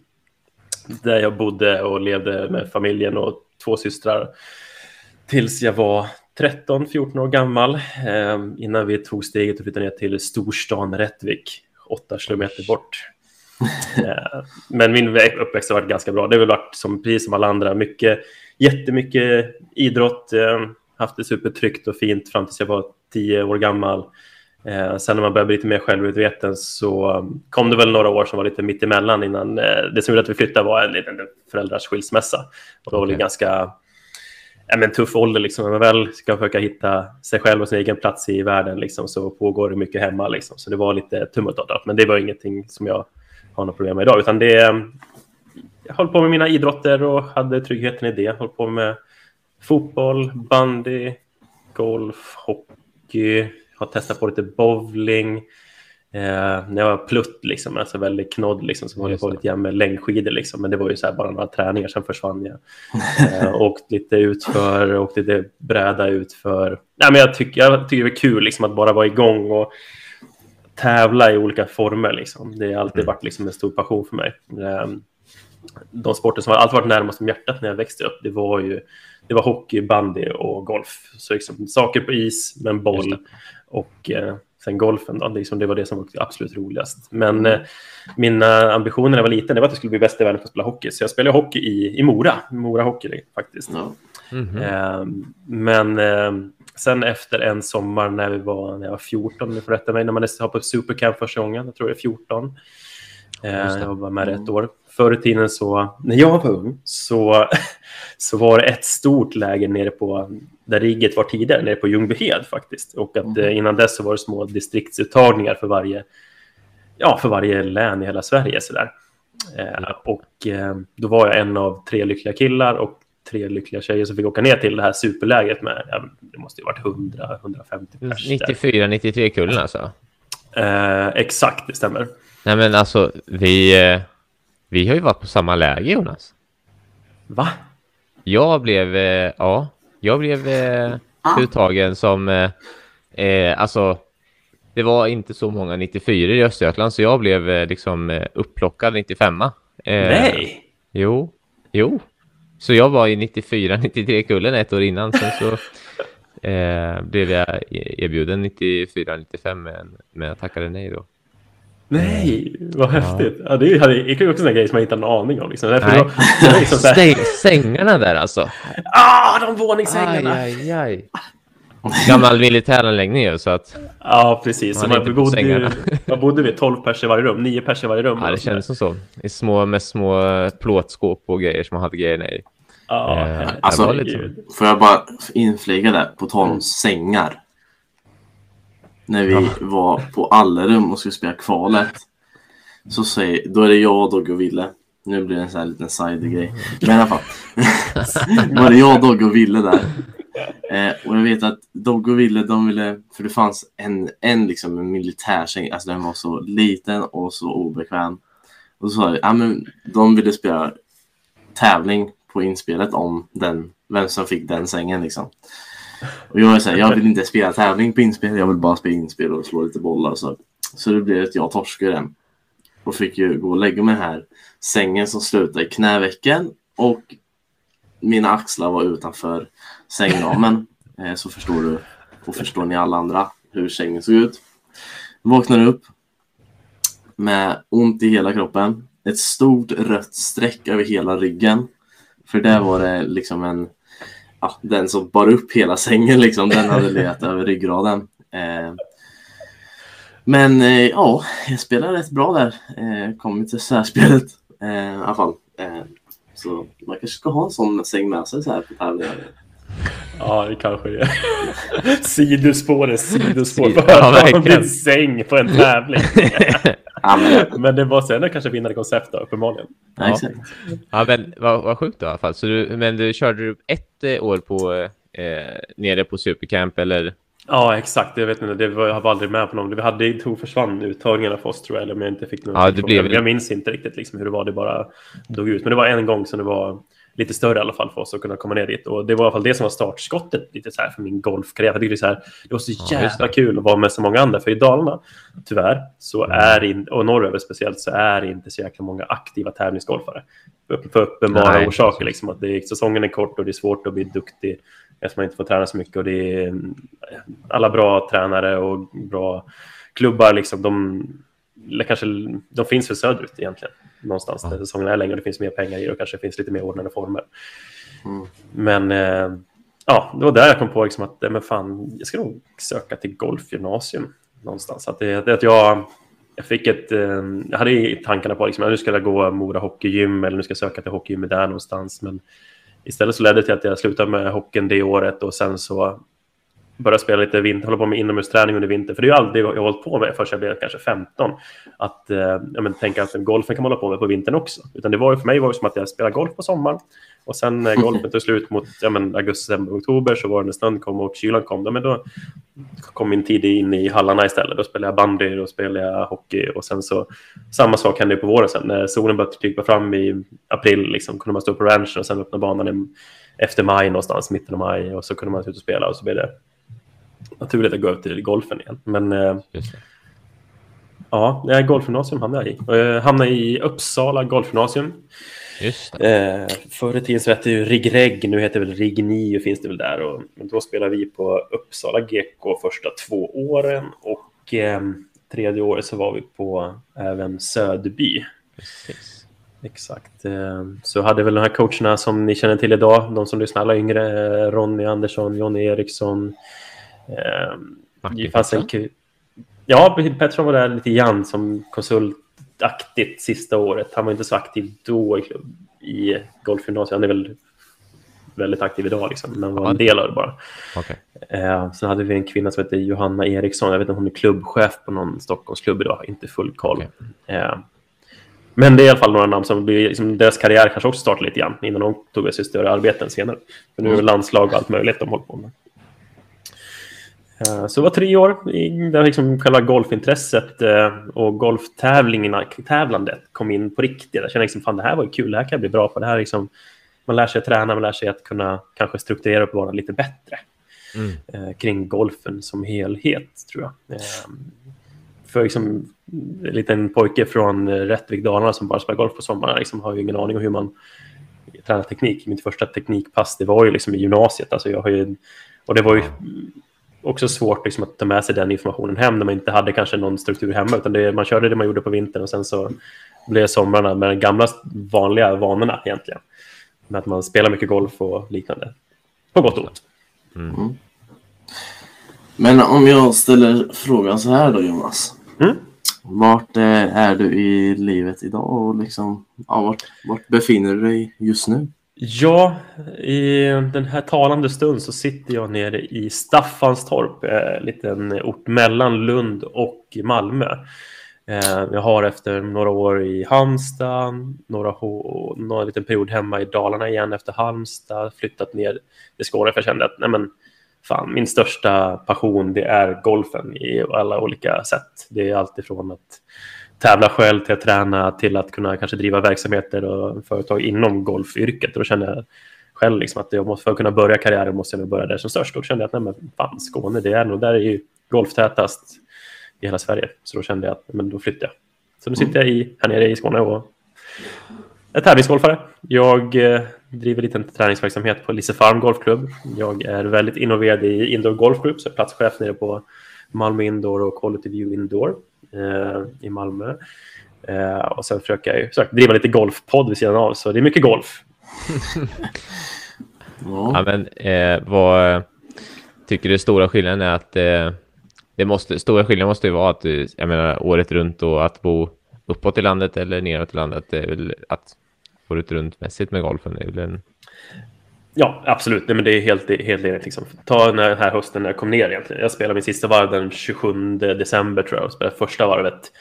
Där jag bodde och levde med familjen och två systrar. Tills jag var 13-14 år gammal. Eh, innan vi tog steget och flyttade ner till storstan Rättvik. Åtta kilometer bort. Eh, Men min vä- uppväxt har varit ganska bra. Det har väl varit som, precis som alla andra. Mycket, jättemycket idrott. eh, Haft det supertryggt och fint fram tills jag var tio år gammal. Eh, sen när man började bli lite mer självmedveten så kom det väl några år som var lite mittemellan innan det som gjorde att vi flyttade var en liten föräldrars skilsmässa. Och då var det Okej. ganska ja, men tuff ålder liksom. När man väl ska försöka hitta sig själv och sin egen plats i världen liksom, så pågår det mycket hemma. Liksom. Så det var lite tumultartat. Men det var ingenting som jag har något problem med idag. Utan det, eh, jag höll på med mina idrotter och hade tryggheten i det. Jag höll på med fotboll, bandy, golf, hockey. Har testat på lite bowling. Eh, när jag var plutt, liksom, alltså väldigt knodd, liksom, så höll jag på lite grann med längdskidor. Liksom. Men det var ju så här bara några träningar, sen försvann jag. Eh, åkt lite utför, åkt lite bräda utför. Nej, men jag, tycker, jag tycker det är kul liksom, att bara vara igång och tävla i olika former. Liksom. Det har alltid Mm. varit liksom, en stor passion för mig. Eh, de sporter som har alltid varit närmast om hjärtat när jag växte upp, det var ju det var hockey, bandy och golf. Så liksom, saker på is, men boll och eh, sen golfen. Då, liksom, det var det som var absolut roligast. Men eh, mina ambitioner när jag var liten det var att jag skulle bli bäst i världen på att spela hockey. Så jag spelade hockey i, i Mora, Mora Hockey faktiskt. Mhm. Eh, men eh, sen efter en sommar när, vi var, när jag var 14, ni får rätta mig, när man var på Supercamp första gången, jag tror det är 14. Eh, Just det. jag var med ett år. Förr i tiden så, när jag var ung, så, så var det ett stort läger nere på, där rigget var tidigare, nere på Ljungbyhed faktiskt. Och att eh, innan dess så var det små distriktsuttagningar för varje, ja, för varje län i hela Sverige. Sådär. Eh, och eh, då var jag en av tre lyckliga killar och tre lyckliga tjejer som fick åka ner till det här superlägret med, ja, det måste ju varit 100-150 pers. där. 94, 93 kullen alltså. Eh, exakt, det stämmer. Nej men alltså, vi, eh, vi har ju varit på samma läge Jonas. Va? Jag blev, ja, jag blev eh, Ah. uttagen som, eh, eh, alltså, det var inte så många 94 i Östergötland så jag blev eh, liksom eh, upplockad 95. Eh, Nej! Jo, jo. Så jag var i 94, 93 kullen ett år innan. Sen så eh, blev jag e- erbjuden 94, 95 men, men jag tackade nej då. Nej, vad häftigt. Ja. det är ju också en grej som jag inte har en aning om. Liksom. Nej. Då, då liksom här... Säng, sängarna där alltså. Ah, de våningssängarna! Aj, aj, aj. Gammal militäranläggning ju så att... Ja, precis. Man, man, bodde, ju, man bodde vi 12 pers i varje rum, 9 pers i varje rum. Ja, det kändes som så. I små, med små plåtskåp och grejer som man hade grejerna i. Ja, eh, alltså, liksom... får jag bara inflika där, på tal om mm. sängar. När vi ja. var på Allerum och skulle spela kvalet. Så säger, då är det jag, Dogge och Ville. Nu blir det en sån här liten side-grej. Men i alla fall. då var det jag, Dogge och Ville där. Eh, och jag vet att Dogge och Ville, de ville, för det fanns en, en, liksom, en militärsäng, alltså den var så liten och så obekväm. Och så sa jag, ja men de ville spela tävling på inspelet om den, vem som fick den sängen liksom. Och jag är så här, jag vill inte spela tävling på inspel, jag vill bara spela inspel och slå lite bollar. Så, så det blev att jag torskade den. Och fick ju gå och lägga mig här sängen som slutade i knävecken och mina axlar var utanför sängramen. Eh, så förstår du, och förstår ni alla andra, hur sängen såg ut. Vaknade upp med ont i hela kroppen. Ett stort rött streck över hela ryggen. För där var det liksom en, ja, den som bar upp hela sängen liksom, den hade legat över ryggraden. Eh, men eh, ja, jag spelade rätt bra där. Eh, kom till särspelet eh, i alla fall. Eh, så man kanske ska ha en sån säng med sig så här på tävlingar. Ja, det kanske det är. sidospår är sidospår. Ja, verkligen. din säng på en tävling. men det var sen kanske vinnande koncept då, uppenbarligen. Ja, exakt. Ja, men vad, vad sjukt då, i alla fall. Så du, men du körde ett eh, år på, eh, nere på Supercamp eller? Ja, exakt. Jag vet inte, det var, jag var aldrig med på någon. Vi hade tog försvann uttagningarna för oss tror jag, eller om jag inte fick någon. Ja, det blev... Jag minns inte riktigt liksom hur det var, det bara dog ut. Men det var en gång som det var lite större i alla fall för oss att kunna komma ner dit. Och det var i alla fall det som var startskottet lite så här för min golfkarriär. Jag tyckte det, så här, det var så jävla ja, kul att vara med så många andra. För i Dalarna, tyvärr, så mm. är in, och norröver speciellt, så är det inte så jäkla många aktiva tävlingsgolfare. För uppenbara Nej. orsaker. Liksom, att det är, säsongen är kort och det är svårt att bli duktig eftersom man inte får träna så mycket. Och det är alla bra tränare och bra klubbar, liksom, de, kanske, de finns för söderut egentligen någonstans ja. där säsongen är längre och det finns mer pengar i och kanske finns lite mer ordnade former. Mm. Men eh, ja, det var där jag kom på liksom att men fan, jag ska nog söka till golfgymnasium någonstans. Att, det, att jag, jag fick ett, eh, jag hade i tankarna på liksom, att nu ska jag gå Mora hockeygym eller nu ska jag söka till hockeygym där någonstans. Men istället så ledde det till att jag slutade med hockeyn det året och sen så börja spela lite vinter, hålla på med inomhusträning under vintern. För det är ju aldrig jag har hållit på med förrän jag blev kanske 15. Att eh, ja, men, tänka att golfen kan man hålla på med på vintern också. Utan det var ju för mig var det som att jag spelade golf på sommaren. Och sen när golfen tog slut mot ja, men, augusti, oktober så var det när snön kom och kylan kom. Då, men då kom min tid in i hallarna istället. Då spelade jag bandy, då spelade jag hockey och sen så samma sak hände på våren sen. När solen började krypa fram i april liksom, kunde man stå på ranchen och sen öppna banan efter maj någonstans, mitten av maj och så kunde man ut och spela och så blev det naturligt att gå över till golfen igen. Men eh, ja, golfgymnasium hamnade jag i. Jag hamnade i Uppsala golfgymnasium. Just det. Eh, förr i tiden så hette det ju RigReg, nu heter det väl RigNio finns det väl där. Och, men då spelade vi på Uppsala GK första två åren och eh, tredje året så var vi på även Söderby. Precis. Exakt. Eh, så hade väl de här coacherna som ni känner till idag, de som lyssnar alla yngre, eh, Ronny Andersson, Jonny Eriksson, det fanns en Ja, Pettersson var där lite grann som konsultaktigt sista året. Han var inte så aktiv då i, klubb, i golfgymnasiet. Han är väl väldigt aktiv idag, liksom, men var en del av det bara. Okay. Eh, sen hade vi en kvinna som heter Johanna Eriksson. Jag vet inte om hon är klubbchef på någon Stockholmsklubb idag. Inte full koll. Okay. Eh, men det är i alla fall några namn som blir, liksom, deras karriär kanske också startade lite grann innan de tog sig större arbeten senare. För nu är det landslag och allt möjligt de håller på med. Eh, så det var tre år där liksom själva golfintresset eh, och golftävlandet kom in på riktigt. Jag kände liksom, fan det här var ju kul, det här kan jag bli bra på. Det här liksom, man lär sig att träna, man lär sig att kunna kanske strukturera upp banan lite bättre mm. Eh, kring golfen som helhet, tror jag. För liksom, en liten pojke från Rättvik, Dalarna som bara spelar golf på sommaren liksom, har ju ingen aning om hur man tränar teknik. Mitt första teknikpass det var ju liksom i gymnasiet. Alltså jag har ju, och det var ju också svårt liksom, att ta med sig den informationen hem när man inte hade kanske någon struktur hemma. Utan det, man körde det man gjorde på vintern och sen så blev somrarna med de gamla vanliga vanorna egentligen. Med att man spelar mycket golf och liknande. På gott och ont. Mm. Mm. Men om jag ställer frågan så här då Jonas. Mm? Vart eh, är du i livet idag och liksom, ja, vart, vart befinner du dig just nu? Ja, i den här talande stund så sitter jag nere i Staffanstorp, en liten ort mellan Lund och Malmö. Eh, jag har efter några år i Halmstad, några, några liten period hemma i Dalarna igen efter Halmstad, flyttat ner till Skåne för jag kände att nej men, fan, min största passion det är golfen i alla olika sätt. Det är alltifrån att tävla själv till att träna till att kunna kanske driva verksamheter och företag inom golfyrket. Och då kände jag själv liksom att jag måste, för att kunna börja karriären måste jag börja där som störst. Då kände jag att nej, men fan, Skåne, det är nog där är ju golftätast i hela Sverige. Så då kände jag att men då flyttar jag. Så nu sitter jag i, här nere i Skåne och är tävlingsgolfare. Jag eh, driver lite träningsverksamhet på Lisefarm Golfklubb. Jag är väldigt involverad i Indoor Golf Group, så jag är platschef nere på Malmö Indoor och Quality View Indoor eh, i Malmö. Eh, och sen försöker jag ju, sagt, driva lite golfpodd vid sidan av, så det är mycket golf. ja. men eh, vad tycker du stora skillnaden är att eh, det måste, stora skillnaden måste ju vara att jag menar året runt och att bo uppåt i landet eller neråt i landet. Det är väl att året runt mässigt med golfen. är väl en... Ja, absolut. Nej, men det är helt, helt enigt. Liksom. Ta den här hösten när jag kom ner egentligen. Jag spelade min sista varv den 27 december tror jag. Och spelade första varvet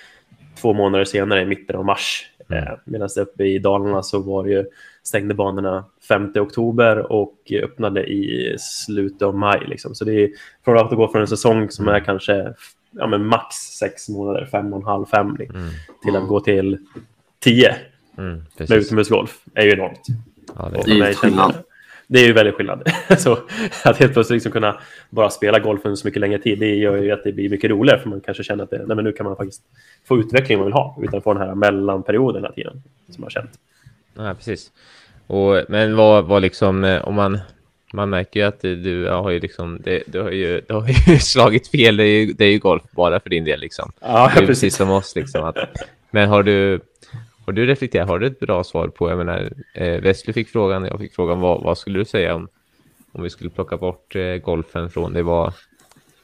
två månader senare i mitten av mars. Mm. Eh, Medan uppe i Dalarna så var det ju, stängde banorna 5 oktober och öppnade i slutet av maj. Liksom. Så det är från att gå från en säsong som är kanske ja, men max sex månader, fem och en halv, fem, liksom, mm. till att gå till tio mm, med utomhusgolf är ju enormt. Ja, det, är, det, är. Det är ju väldigt skillnad. så att helt plötsligt liksom kunna bara spela golf under så mycket längre tid, det gör ju att det blir mycket roligare, för man kanske känner att det, nej, men nu kan man faktiskt få utveckling man vill ha, utan få den här mellanperioden hela tiden, som man har känt. Ja, precis. Och, men vad, vad liksom, eh, om man man märker ju att du har ju liksom, det, du, har ju, du har ju slagit fel. Det är, ju, det är ju golf bara för din del liksom. Ja, är precis som oss liksom. Att, men har du, har du reflekterat, har du ett bra svar på, jag menar, eh, Wesley fick frågan, jag fick frågan, vad, vad skulle du säga om, om vi skulle plocka bort eh, golfen från det? Vad,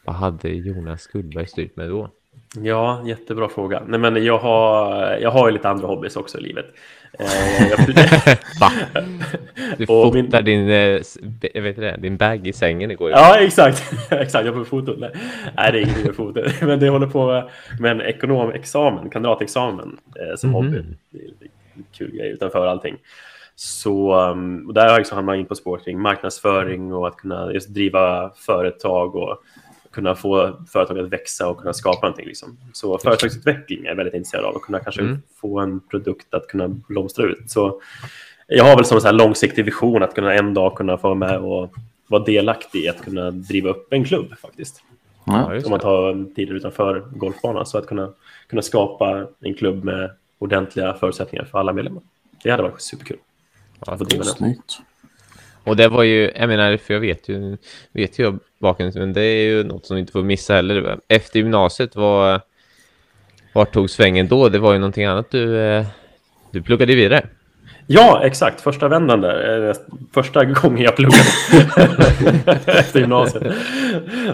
vad hade Jonas Gullberg styrt med då? Ja, jättebra fråga. Nej, men jag, har, jag har ju lite andra hobbys också i livet. Eh. Va? Du fotade min... din, eh, vet det, din bag i sängen igår. Ja, exakt. exakt. Jag får foto. Nej, det är ingenting med foto. Men det håller på med en ekonomexamen, kandidatexamen eh, som mm hobby. Det är en kul grej utanför allting. Så och där har jag liksom hamnat in på spår kring marknadsföring och att kunna just driva företag och kunna få företag att växa och kunna skapa någonting. Liksom. Så företagsutveckling är jag väldigt intresserad av, att kunna kanske mm. få en produkt att kunna blomstra ut. Så jag har väl som en långsiktig vision att kunna en dag kunna få vara med och vara delaktig i att kunna driva upp en klubb faktiskt. Ja, Om man tar tider utanför golfbanan, så att kunna, kunna skapa en klubb med ordentliga förutsättningar för alla medlemmar. Det hade varit superkul. Ja, det är snyggt. Och det var ju, jag menar, för jag vet ju, vet ju bakgrunden, men det är ju något som inte får missa heller. Efter gymnasiet, var, vart tog svängen då? Det var ju någonting annat du, eh, du pluggade vidare. Ja, exakt. Första vändan där. Första gången jag pluggade efter gymnasiet.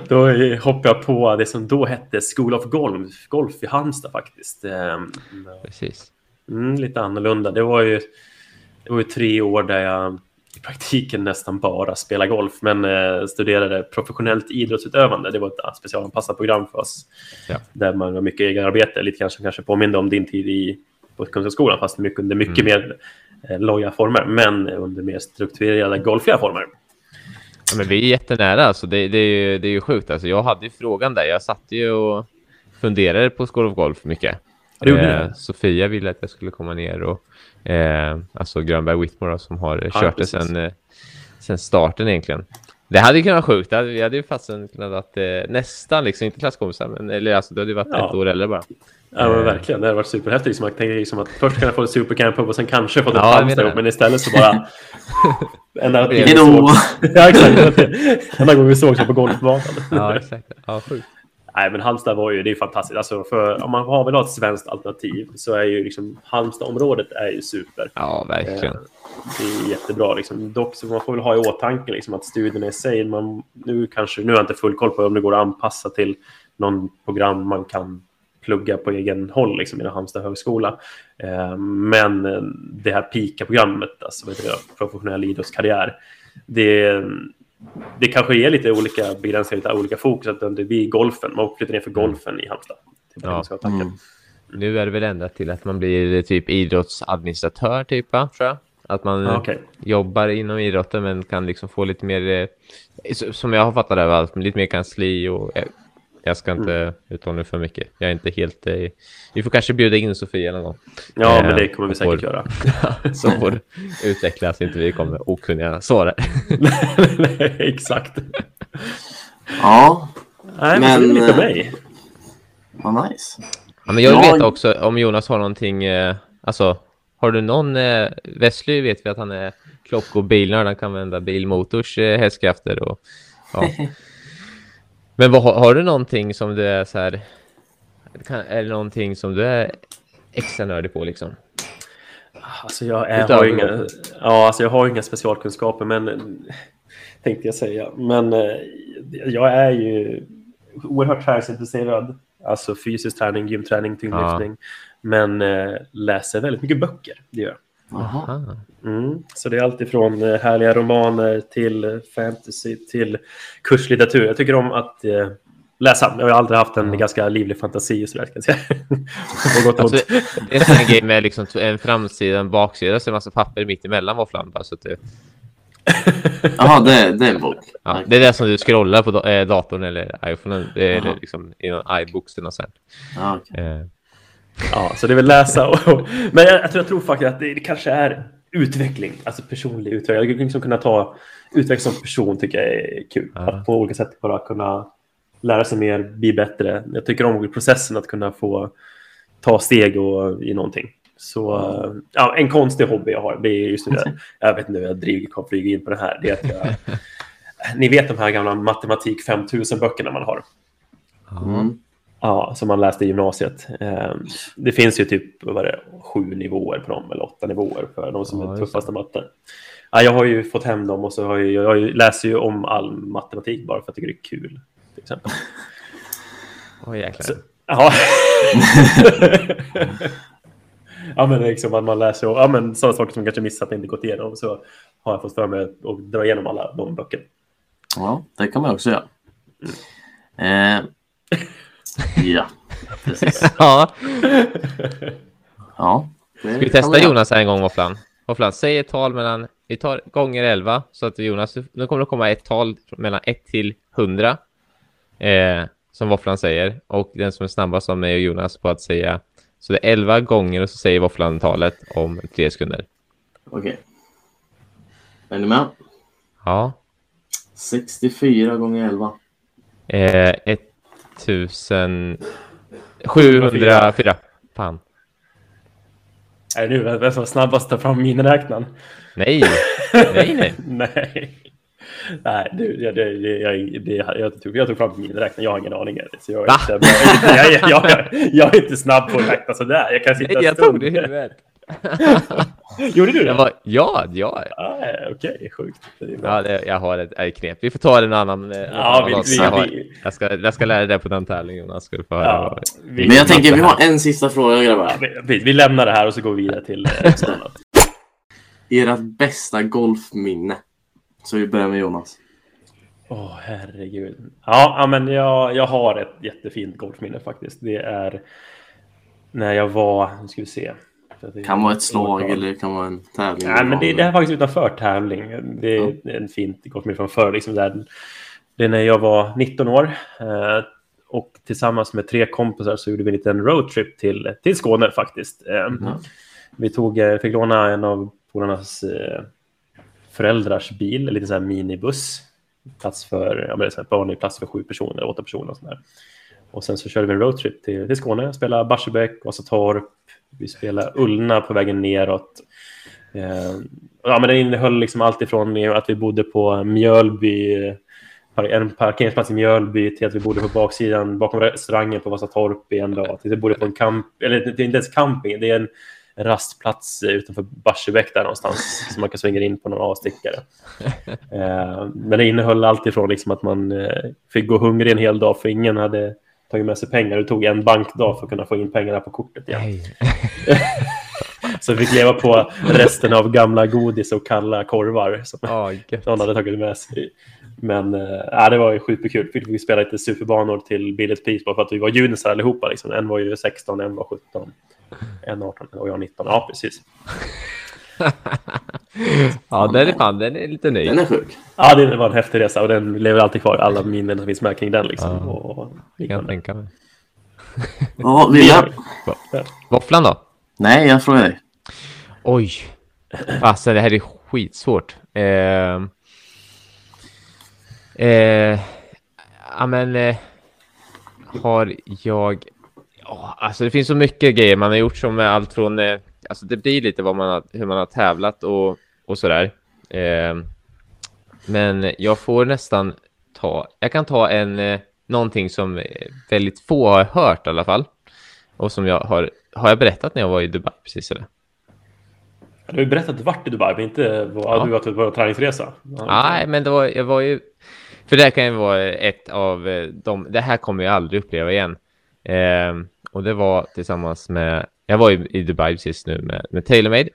Då hoppade jag på det som då hette School of Golf, golf i Halmstad faktiskt. Ehm, Precis. Mm, lite annorlunda. Det var ju, det var ju tre år där jag i praktiken nästan bara spela golf, men eh, studerade professionellt idrottsutövande. Det var ett specialanpassat program för oss, ja. där man har mycket egenarbete, lite kanske, kanske påminde om din tid i, på Kunskapsskolan, fast mycket, under mycket mm. mer eh, loja former, men under mer strukturerade golfiga former. Ja, men vi är jättenära, alltså det, det, är ju, det är ju sjukt. Alltså, jag hade ju frågan där, jag satt ju och funderade på School of Golf mycket. Eh, Sofia ville att jag skulle komma ner och Eh, alltså Grönberg Whitmore som har ja, kört det sen, eh, sen starten egentligen. Det hade ju kunnat vara sjukt. Vi hade ju fastän kunnat varit eh, nästan liksom, inte klasskompisar, men eller alltså det hade ju varit ja. ett år eller bara. Ja, men verkligen. Det hade varit superhäftigt. Liksom, man tänker liksom att först kan jag få ett supercamp och sen kanske få ett ja, Halmstad men istället så bara... enda Hej då! ja, exakt. Enda gången vi såg så på golfbanan. ja, exakt. Ja, sjukt. Nej, men Halmstad var ju, det är fantastiskt. Alltså för, om man har ha ett svenskt alternativ så är ju liksom Halmstadområdet är ju super. Ja, verkligen. Eh, det är jättebra. Liksom. Dock så man får väl ha i åtanke liksom, att studierna i sig, man, nu, kanske, nu har jag inte full koll på om det går att anpassa till någon program man kan plugga på egen håll liksom, inom Halmstad högskola. Eh, men det här PIKA-programmet, alltså professionell idrottskarriär, det, det kanske är lite olika begränsningar, lite olika fokus. Att det blir golfen, man flyttar ner för mm. golfen i Halmstad. Ja. Mm. Nu är det väl ändrat till att man blir typ idrottsadministratör, typ, tror jag. Att man ah, okay. jobbar inom idrotten men kan liksom få lite mer, eh, som jag har fattat det, lite mer kansli och eh, jag ska inte mm. uttala mig för mycket. Jag är inte helt... Eh, vi får kanske bjuda in Sofia någon gång. Ja, eh, men det kommer vi säkert får, göra. så får utvecklas, inte vi kommer okunniga svara. Exakt. Ja, Nej, men... men lite mig. Vad nice. Ja, men jag vill veta också om Jonas har någonting... Eh, alltså, har du någon... Eh, Wesley vet vi att han är klock och bilnörd. Han kan vända bilmotors eh, hästkrafter och... Ja. Men vad, har du någonting som du är så här... Kan, är det någonting som du är extra nördig på liksom? Alltså jag, är, har inga, ja, alltså jag har inga specialkunskaper, men tänkte jag säga. Men eh, jag är ju oerhört träningsintresserad. Alltså fysisk träning, gymträning, tyngdlyftning. Ja. Men eh, läser väldigt mycket böcker, det gör jag. Mm. Så det är allt ifrån eh, härliga romaner till fantasy till kurslitteratur. Jag tycker om att eh, läsa. Jag har aldrig haft en mm. ganska livlig fantasi. Så där, kan jag säga. alltså, det är en grej med liksom en framsida en baksida, så en massa papper mitt emellan våfflan. Bara, så att det... Jaha, det, det är en bok. Ja, det är det som du scrollar på datorn eller iPhone. Det är liksom i någon iBooks eller något sånt. Ah, okay. eh. Ja, så det är väl läsa. Och, och, men jag, jag, tror, jag tror faktiskt att det, det, kanske är utveckling, alltså personlig utveckling. Att liksom kunna ta utveckling som person tycker jag är kul. Ja. Att på olika sätt bara kunna lära sig mer, bli bättre. Jag tycker om processen att kunna få ta steg och, i någonting. Så ja, en konstig hobby jag har, det är just det. Jag vet inte hur jag driver, flyger in på det här. Det är att jag, ni vet de här gamla matematik 5000 böckerna man har. Mm. Ja, som man läste i gymnasiet. Ehm, det finns ju typ vad det, sju nivåer på dem, eller åtta nivåer för de som ja, är tuffast i matte. Ja, jag har ju fått hem dem och så har jag, jag läser ju om all matematik bara för att jag tycker det är kul. Till exempel. Åh oh, jäklar. Så, ja. ja, men liksom att man läser ja, men sådana saker som kanske missat inte gått igenom. Så har jag fått för mig att dra igenom alla de böckerna. Ja, det kan man också göra. Mm. Eh, Ja, precis. ja. ja Ska vi testa Jonas en gång, Våfflan? Våfflan, säg ett tal mellan... Vi tar gånger 11, så att Jonas... Nu kommer det komma ett tal mellan 1 till 100. Eh, som Våfflan säger. Och den som är snabbast av mig och Jonas på att säga... Så det är 11 gånger och så säger Våfflan talet om tre sekunder. Okej. Okay. Är ni med? Ja. 64 gånger 11. Eh, ett 1704. Fan. Är det nu vem som snabbast tar fram miniräknaren? Nej, nej, nej. nej. Nej, du, jag, det, jag, det, jag, tog, jag tog fram miniräknaren, jag har ingen aning. Så jag, är inte, jag, jag, jag, jag, är inte snabb på att räkna sådär. Jag kan sitta nej, jag tog det i huvudet. Gjorde du det? Var, ja, ja. Ah, Okej, okay, sjukt. Ja, det, jag har ett, ett knep. Vi får ta det en annan. Ja, vi, vi, jag, har, jag, ska, jag ska lära dig det på den tävlingen. Jonas. Ska få ja, vi, Men jag tänker, vi har en sista fråga grabbar. Ja, vi, vi, lämnar det här och så går vi vidare till eh, Ert bästa golfminne. Så vi börjar med Jonas. Åh, oh, herregud. Ja, men jag, jag har ett jättefint golfminne faktiskt. Det är när jag var, nu ska vi se, det kan vara ett slag eller det kan vara en tävling. Nej, men det, det är faktiskt utanför tävling. Det är ja. en fint gått mig från förr. Liksom där. Det är när jag var 19 år eh, och tillsammans med tre kompisar så gjorde vi en liten roadtrip till, till Skåne faktiskt. Eh, mm. Vi tog, eh, fick låna en av polarnas föräldrars bil, en liten sån här minibuss plats för, ja, men barn är plats för sju personer, åtta personer och sådär. Och sen så körde vi en roadtrip till, till Skåne, spelade Barsebäck, Vasatorp, vi spelade Ullna på vägen neråt. Eh, ja, men den innehöll liksom allt ifrån att vi bodde på Mjölby, en parkeringsplats i Mjölby till att vi bodde på baksidan bakom restaurangen på Vasatorp i en dag. Till att vi bodde på en camp, eller det är inte ens camping, det är en rastplats utanför Barsebäck där någonstans som man kan svänga in på någon avstickare. Eh, men det innehöll allt ifrån liksom att man eh, fick gå hungrig en hel dag för ingen hade tagit med sig pengar. Det tog en bankdag för att kunna få in pengarna på kortet igen. så vi fick leva på resten av gamla godis och kalla korvar som oh, någon hade tagit med sig. Men äh, det var ju superkul. Vi fick spela lite superbanor till billigt pris bara för att vi var junisar allihopa. Liksom. En var ju 16, en var 17, en 18 och jag 19. Ja, precis. ja, den är fan, den är lite ny. Den är sjuk. Ja, det var en häftig resa och den lever alltid kvar. Alla minnen som finns med kring den liksom. Ja, och, jag kan tänka mig. Ja, William. Våfflan då? Nej, jag frågar dig. Oj. Alltså, det här är skitsvårt. Eh, eh, ja, men eh, har jag... Oh, alltså det finns så mycket grejer man har gjort som är allt från... Eh, alltså det blir lite vad man har, hur man har tävlat och, och sådär. Eh, men jag får nästan ta... Jag kan ta en... Eh, någonting som väldigt få har hört i alla fall. Och som jag har... Har jag berättat när jag var i Dubai precis eller? Du har ju berättat att du varit i Dubai, men inte vad ja. du varit på träningsresa. Nej, men det var, jag var ju... För det här kan ju vara ett av eh, de... Det här kommer jag aldrig uppleva igen. Eh, och det var tillsammans med... Jag var ju i Dubai precis nu med, med TaylorMade.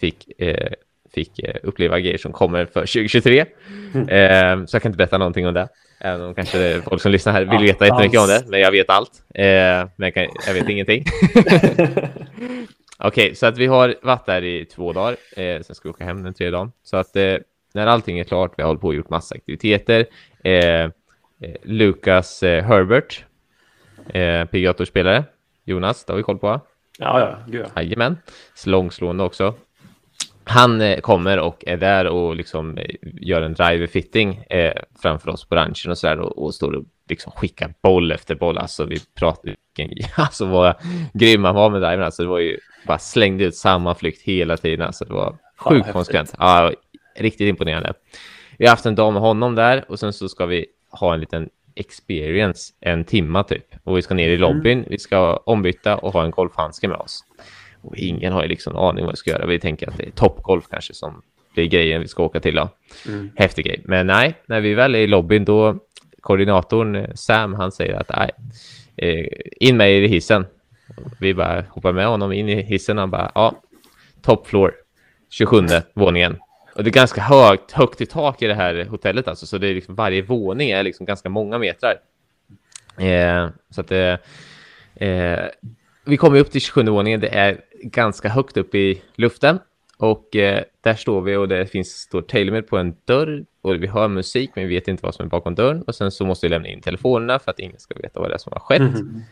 Fick, eh, fick eh, uppleva grejer som kommer för 2023. Mm. Eh, så jag kan inte berätta någonting om det. Även om kanske folk som lyssnar här vill veta jättemycket om det. Men jag vet allt. Eh, men jag, kan, jag vet ingenting. Okej, okay, så att vi har varit där i två dagar. Eh, sen ska vi åka hem den tredje dagen. Så att eh, när allting är klart, vi har hållit på och gjort massa aktiviteter. Eh, eh Lucas eh, Herbert, eh, PGA-spelare. Jonas, det har vi koll på. Ja, ja, gud. Jajamän. Långslående också. Han eh, kommer och är där och liksom eh, gör en driver-fitting eh, framför oss på ranchen och så där och, och står och liksom skickar boll efter boll. Alltså vi pratar alltså vad grym han var med driven. Alltså det var ju bara slängde ut samma flykt hela tiden. Alltså det var sjukt konsekvent. Ja, riktigt imponerande. Vi har haft en dag med honom där och sen så ska vi ha en liten experience en timma typ. Och vi ska ner i lobbyn, mm. vi ska ombytta och ha en golfhandske med oss. Och ingen har ju liksom aning vad vi ska göra. Vi tänker att det är toppgolf kanske som blir grejen vi ska åka till. Då. Mm. Häftig grej. Men nej, när vi väl är i lobbyn då koordinatorn Sam, han säger att nej, eh, in med i hissen. Vi bara hoppar med honom in i hissen. Han bara, ja, top floor, 27 våningen. Och det är ganska högt, högt i tak i det här hotellet alltså, så det är liksom, varje våning är liksom ganska många metrar. Eh, så att det, eh, vi kommer upp till 27 våningen, det är ganska högt upp i luften och eh, där står vi och det finns står TaylorMade på en dörr och vi hör musik men vi vet inte vad som är bakom dörren och sen så måste vi lämna in telefonerna för att ingen ska veta vad det är som har skett. Mm.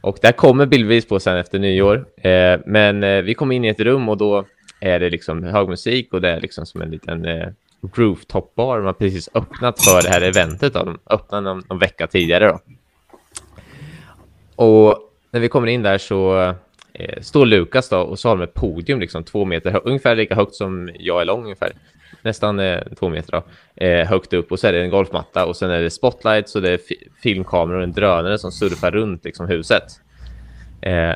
Och där kommer bildbevis på sen efter nyår. Eh, men eh, vi kommer in i ett rum och då är det liksom hög musik och det är liksom som en liten eh, rooftop bar. De har precis öppnat för det här eventet. Då. De öppnade någon, någon vecka tidigare. Då. Och när vi kommer in där så eh, står Lukas då och så har de ett podium liksom två meter ungefär lika högt som jag är lång ungefär. Nästan eh, två meter då, eh, högt upp och så är det en golfmatta och sen är det spotlights och det är filmkameror och en drönare som surfar runt liksom huset. Eh,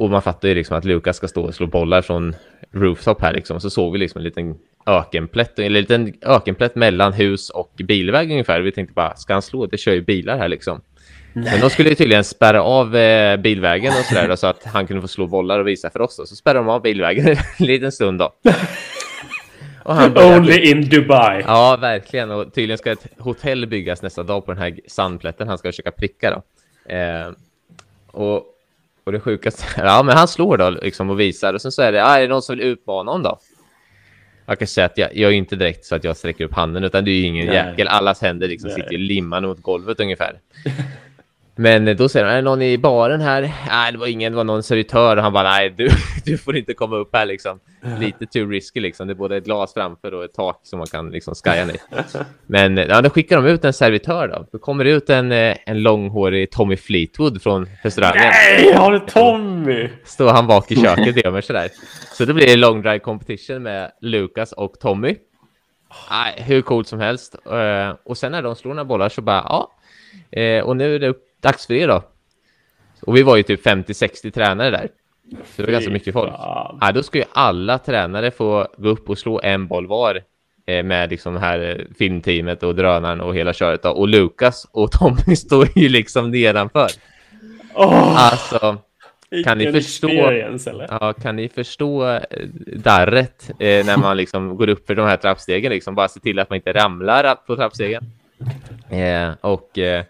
och man fattar ju liksom att Lukas ska stå och slå bollar från rooftop här liksom. Så såg vi liksom en liten ökenplätt, eller en liten ökenplätt mellan hus och bilväg ungefär. Vi tänkte bara, ska han slå? Det kör ju bilar här liksom. Nej. Men de skulle ju tydligen spärra av eh, bilvägen och sådär så att han kunde få slå bollar och visa för oss. Då. Så spärrade de av bilvägen en liten stund då. Och han började... Only in Dubai. Ja, verkligen. Och tydligen ska ett hotell byggas nästa dag på den här sandplätten han ska försöka pricka då. Eh, och, och det sjukaste, ja men han slår då liksom och visar och sen så är det, ah, är det någon som vill utmana honom då? Jag kan säga att jag, jag är inte direkt så att jag sträcker upp handen utan det är ju ingen Nej. jäkel. Allas händer liksom sitter limmade mot golvet ungefär. Men då säger de, är det någon i baren här? Nej, det var ingen, det var någon servitör och han bara, nej, du, du får inte komma upp här liksom. Lite too risky liksom. Det är både ett glas framför och ett tak som man kan liksom skaja ner. Men ja, då skickar de ut en servitör då. Då kommer det ut en, eh, en långhårig Tommy Fleetwood från restaurangen. Nej, har du Tommy? Står han bak i köket och gör sådär. Så då blir det long drive competition med Lukas och Tommy. Nej, hur coolt som helst. Eh, och sen när de slår några bollar så bara, ja. Eh, och nu är det dags för er då. Och vi var ju typ 50-60 tränare där. Så det var ganska mycket folk. Ja, då ska ju alla tränare få gå upp och slå en boll var eh, med liksom här filmteamet och drönaren och hela köret. Och Lukas och Tommy står ju liksom nedanför. Oh, alltså, kan ni förstå? Ja, kan ni förstå darret eh, när man liksom går upp för de här trappstegen? Liksom bara se till att man inte ramlar på trappstegen. Eh, och eh,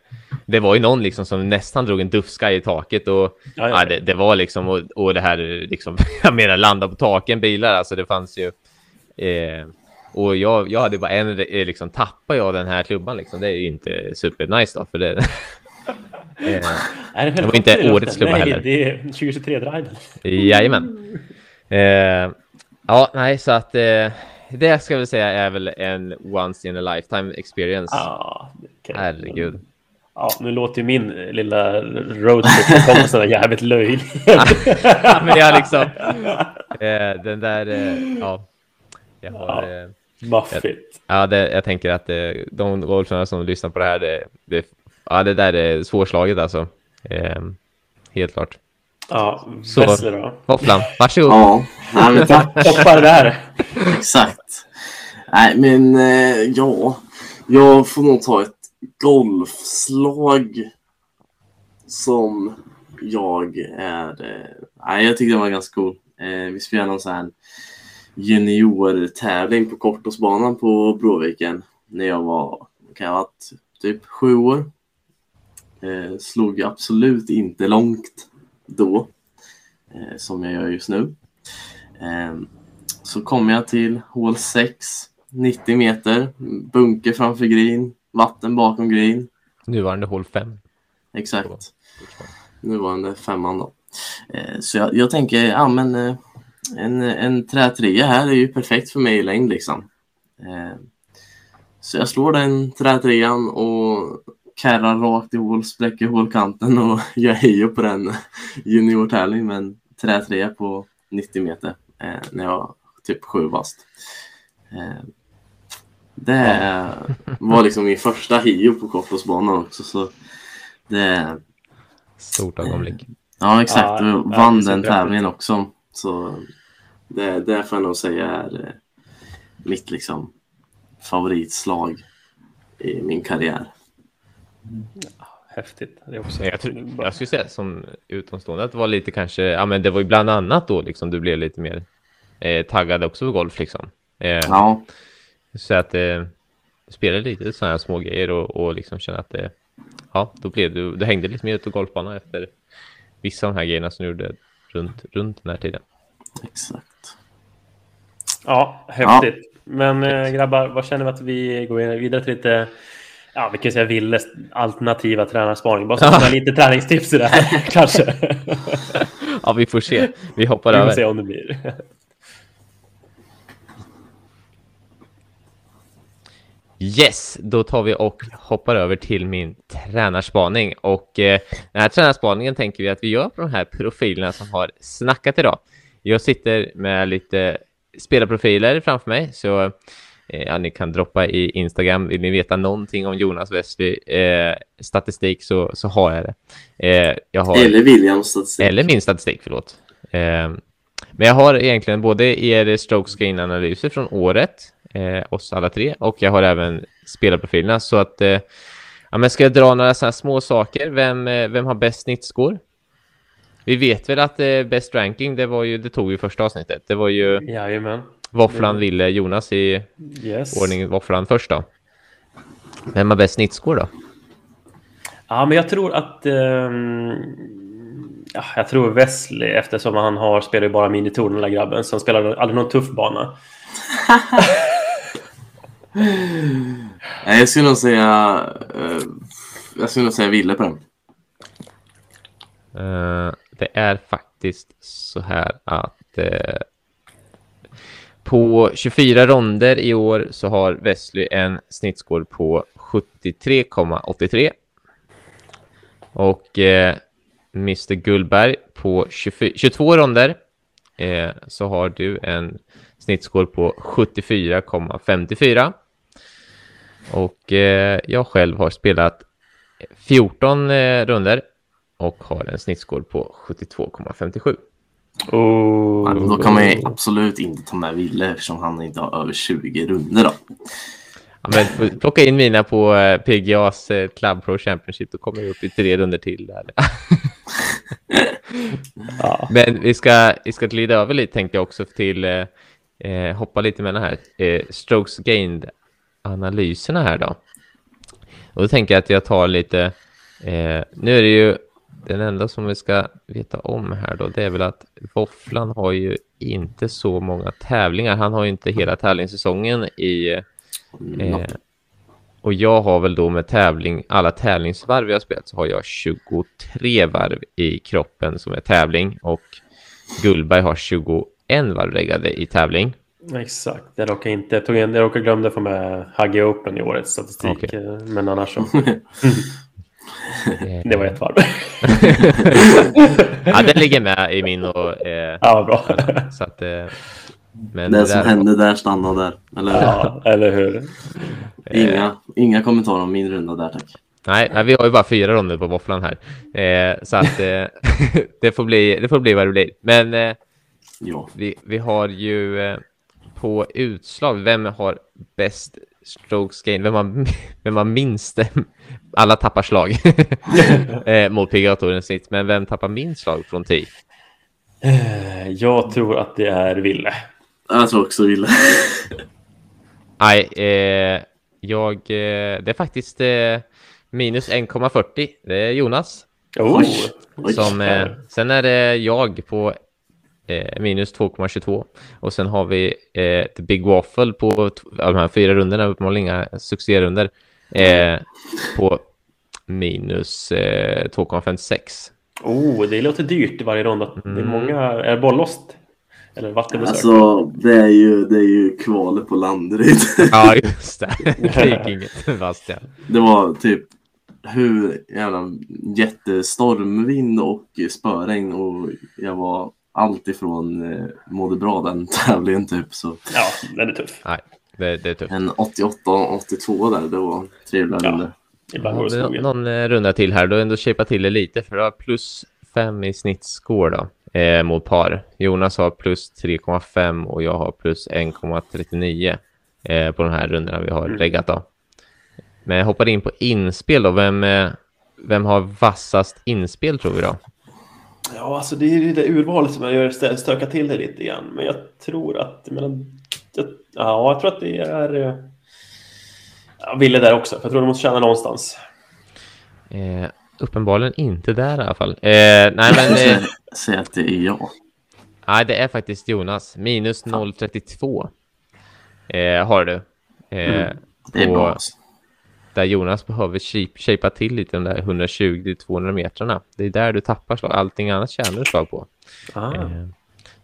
det var ju någon liksom som nästan drog en duffska i taket och ja, ja. det, det, var liksom och, och det här liksom jag menar landa på taken bilar alltså det fanns ju eh, och jag, jag hade bara en eh, liksom tappar jag den här klubban liksom det är ju inte super nice då för det eh, det, det var inte årets klubba nej, heller. det är 2023 driven. Jajamän. Eh, ja, nej, så att eh, det ska vi säga är väl en once in a lifetime experience. Ah, okay. Herregud. Ja, nu låter ju min lilla roadtrip komma sådär jävligt löjlig. men jag liksom, eh, den där, eh, ja. Jag har, ja, maffigt. Ja, det, jag tänker att eh, de golfarna som lyssnar på det här, det, det, ja, det där är svårslaget alltså. Eh, helt klart. Ja, Så, Vessler då? Hopplan, varsågod. Ja, nej, men tack. Hoppar där. Exakt. Nej, men eh, ja, jag får nog ta ett golfslag som jag är... Eh, nej, jag tyckte den var ganska cool. Eh, vi spelade någon sån här juniortävling på kortosbanan på Bråviken när jag var, kan jag ha varit, typ sju år. Eh, slog absolut inte långt då, eh, som jag gör just nu. Eh, så kom jag till hål 6, 90 meter, bunker framför green, vatten bakom green. Nuvarande hål 5. Exakt. Nuvarande femman då. Eh, så jag, jag, tänker, ja men eh, en, en trätrea här är ju perfekt för mig i längd liksom. Eh, så jag slår den trätrean och kärrar rakt i hål, spräcker hålkanten och gör hejo på den juniortävling med en trätrea på 90 meter när jag typ sju bast. Det var liksom min första hio på kortloppsbanan också. Så det... Stort ögonblick. Ja, exakt. Ja, och vann den tävlingen också. Så det, det får jag nog säga är eh, mitt liksom favoritslag i min karriär. Häftigt. Det också. Jag, tror, jag skulle säga som utomstående att det var lite kanske, ja men det var ju bland annat då liksom du blev lite mer eh, taggad också för golf liksom. Eh, ja. Så att eh, spelade lite sådana här små grejer och, och liksom kände att det, ja, då blev du, du hängde lite mer ute på golfbanan efter vissa av de här grejerna som du gjorde runt, runt den här tiden. Exakt. Ja, häftigt. Ja. Men äh, grabbar, vad känner vi att vi går vidare till lite Ja, vi kan säga Willes alternativa tränarspaning. Bara så ja. lite träningstips i det här, kanske. ja, vi får se. Vi hoppar vi över. Vi får se om det blir. Yes, då tar vi och hoppar över till min tränarspaning. Och eh, den här tränarspaningen tänker vi att vi gör på de här profilerna som har snackat idag. Jag sitter med lite spelarprofiler framför mig, så eh, ja, ni kan droppa i Instagram. Vill ni veta någonting om Jonas Westby eh, statistik så, så har jag det. Eh, jag har, eller Williams statistik. Eller min statistik, förlåt. Eh, men jag har egentligen både er stroke screen analyser från året eh, oss alla tre. Och jag har även spelarprofilerna. Så att, eh, ja, men ska jag dra några sådana små saker? Vem, eh, vem har bäst snittscore? Vi vet väl att eh, bäst ranking, det, var ju, det tog ju första avsnittet. Det var ju Jajamän. Våfflan ville Jonas i yes. ordning Våfflan först då. Vem har bäst snittscore då? Ja, men jag tror att... Um, ja, jag tror Wesley eftersom han har spelar ju bara minitour den där grabben som spelar aldrig någon tuff bana. jag skulle nog säga... Uh, jag skulle nog säga Ville på den. Uh, det är faktiskt så här att uh, på 24 ronder i år så har Wesley en snittskål på 73,83. Och Mr Gullberg på 24, 22 ronder så har du en snittscore på 74,54. Och eh, jag själv har spelat 14 eh, runder och har en snittscore på 72,57. Oh. Ja, då kan man ju absolut inte ta med Ville eftersom han inte har över 20 runder. Då. Ja, men plocka in mina på eh, PGAs eh, Club Pro Championship, då kommer vi upp i tre runder till. Där. ja. Men vi ska, vi ska glida över lite tänkte jag också till eh, hoppa lite med den här eh, strokes gained-analyserna här då. Och då tänker jag att jag tar lite, eh, nu är det ju den enda som vi ska veta om här då, det är väl att Våfflan har ju inte så många tävlingar. Han har ju inte hela tävlingssäsongen i... Eh, och jag har väl då med tävling, alla tävlingsvarv jag spelat så har jag 23 varv i kroppen som är tävling och Gullberg har 21 varvläggade i tävling. Exakt, jag råkade inte, jag, tog en, jag råkade glömde få med Hagge Open i årets statistik, okay. Eh, men annars så. det var ett varv. ja, den ligger med i min och... Eh, ja, bra. Så att, eh, men det, det som hände där stannar där. Eller, ja, eller hur? Inga, inga kommentarer om min runda där, tack. Nej, nej, vi har ju bara fyra ronder på våfflan här. Eh, så att eh, det, får bli, det får bli vad det blir. Men eh, ja. vi, vi har ju eh, på utslag, vem har bäst strokes gain? Vem har, vem har minst? Alla tappar slag eh, mot PGA-touren snitt, men vem tappar minst slag från 10? Eh, jag tror att det är Ville. Jag tror också Ville. Nej, eh, jag... Eh, det är faktiskt eh, minus 1,40. Det är Jonas. Oh. Som, eh, sen är det jag på eh, minus 2,22. Och sen har vi eh, The Big Waffle på de här fyra rundorna, uppenbarligen inga succérunder, eh, på minus eh, 2,56. Oh, det låter dyrt i varje runda. Mm. Det är mm. många, är det bollost? Eller vattenbesök? Alltså, det är ju, det är ju kvalet på Landeryd. ja, just det. Det gick inget fast, Det var typ hur jävla jättestormvind och spöregn och jag var allt ifrån eh, mådde bra den tävlingen typ. Så. Ja, den är tuff. Nej, det, det är tufft. En 88-82 där, det var trevliga ja. runder. Ibland går det Någon eh, runda till här, du har ändå shapat till det lite för du har plus 5 i snittscore då eh, mot par. Jonas har plus 3,5 och jag har plus 1,39 eh, på de här rundorna vi har mm. läggat då. Men jag hoppar in på inspel då. Vem, eh, vem har vassast inspel tror vi då? Ja, alltså det är det urvalet som jag gör stöka till det lite grann. Men jag tror att... Men, ja, jag tror att det är... Eh, jag ville där också, för jag tror du måste känna någonstans. Eh, uppenbarligen inte där i alla fall. Eh, nej, men... Eh, Säg att det är jag. Nej, det är faktiskt Jonas. Minus 0,32 eh, har du. Eh, mm, det är på, bra. Alltså där Jonas behöver shapea till lite de där 120-200 metrarna. Det är där du tappar slag. Allting annat tjänar du slag på. Eh,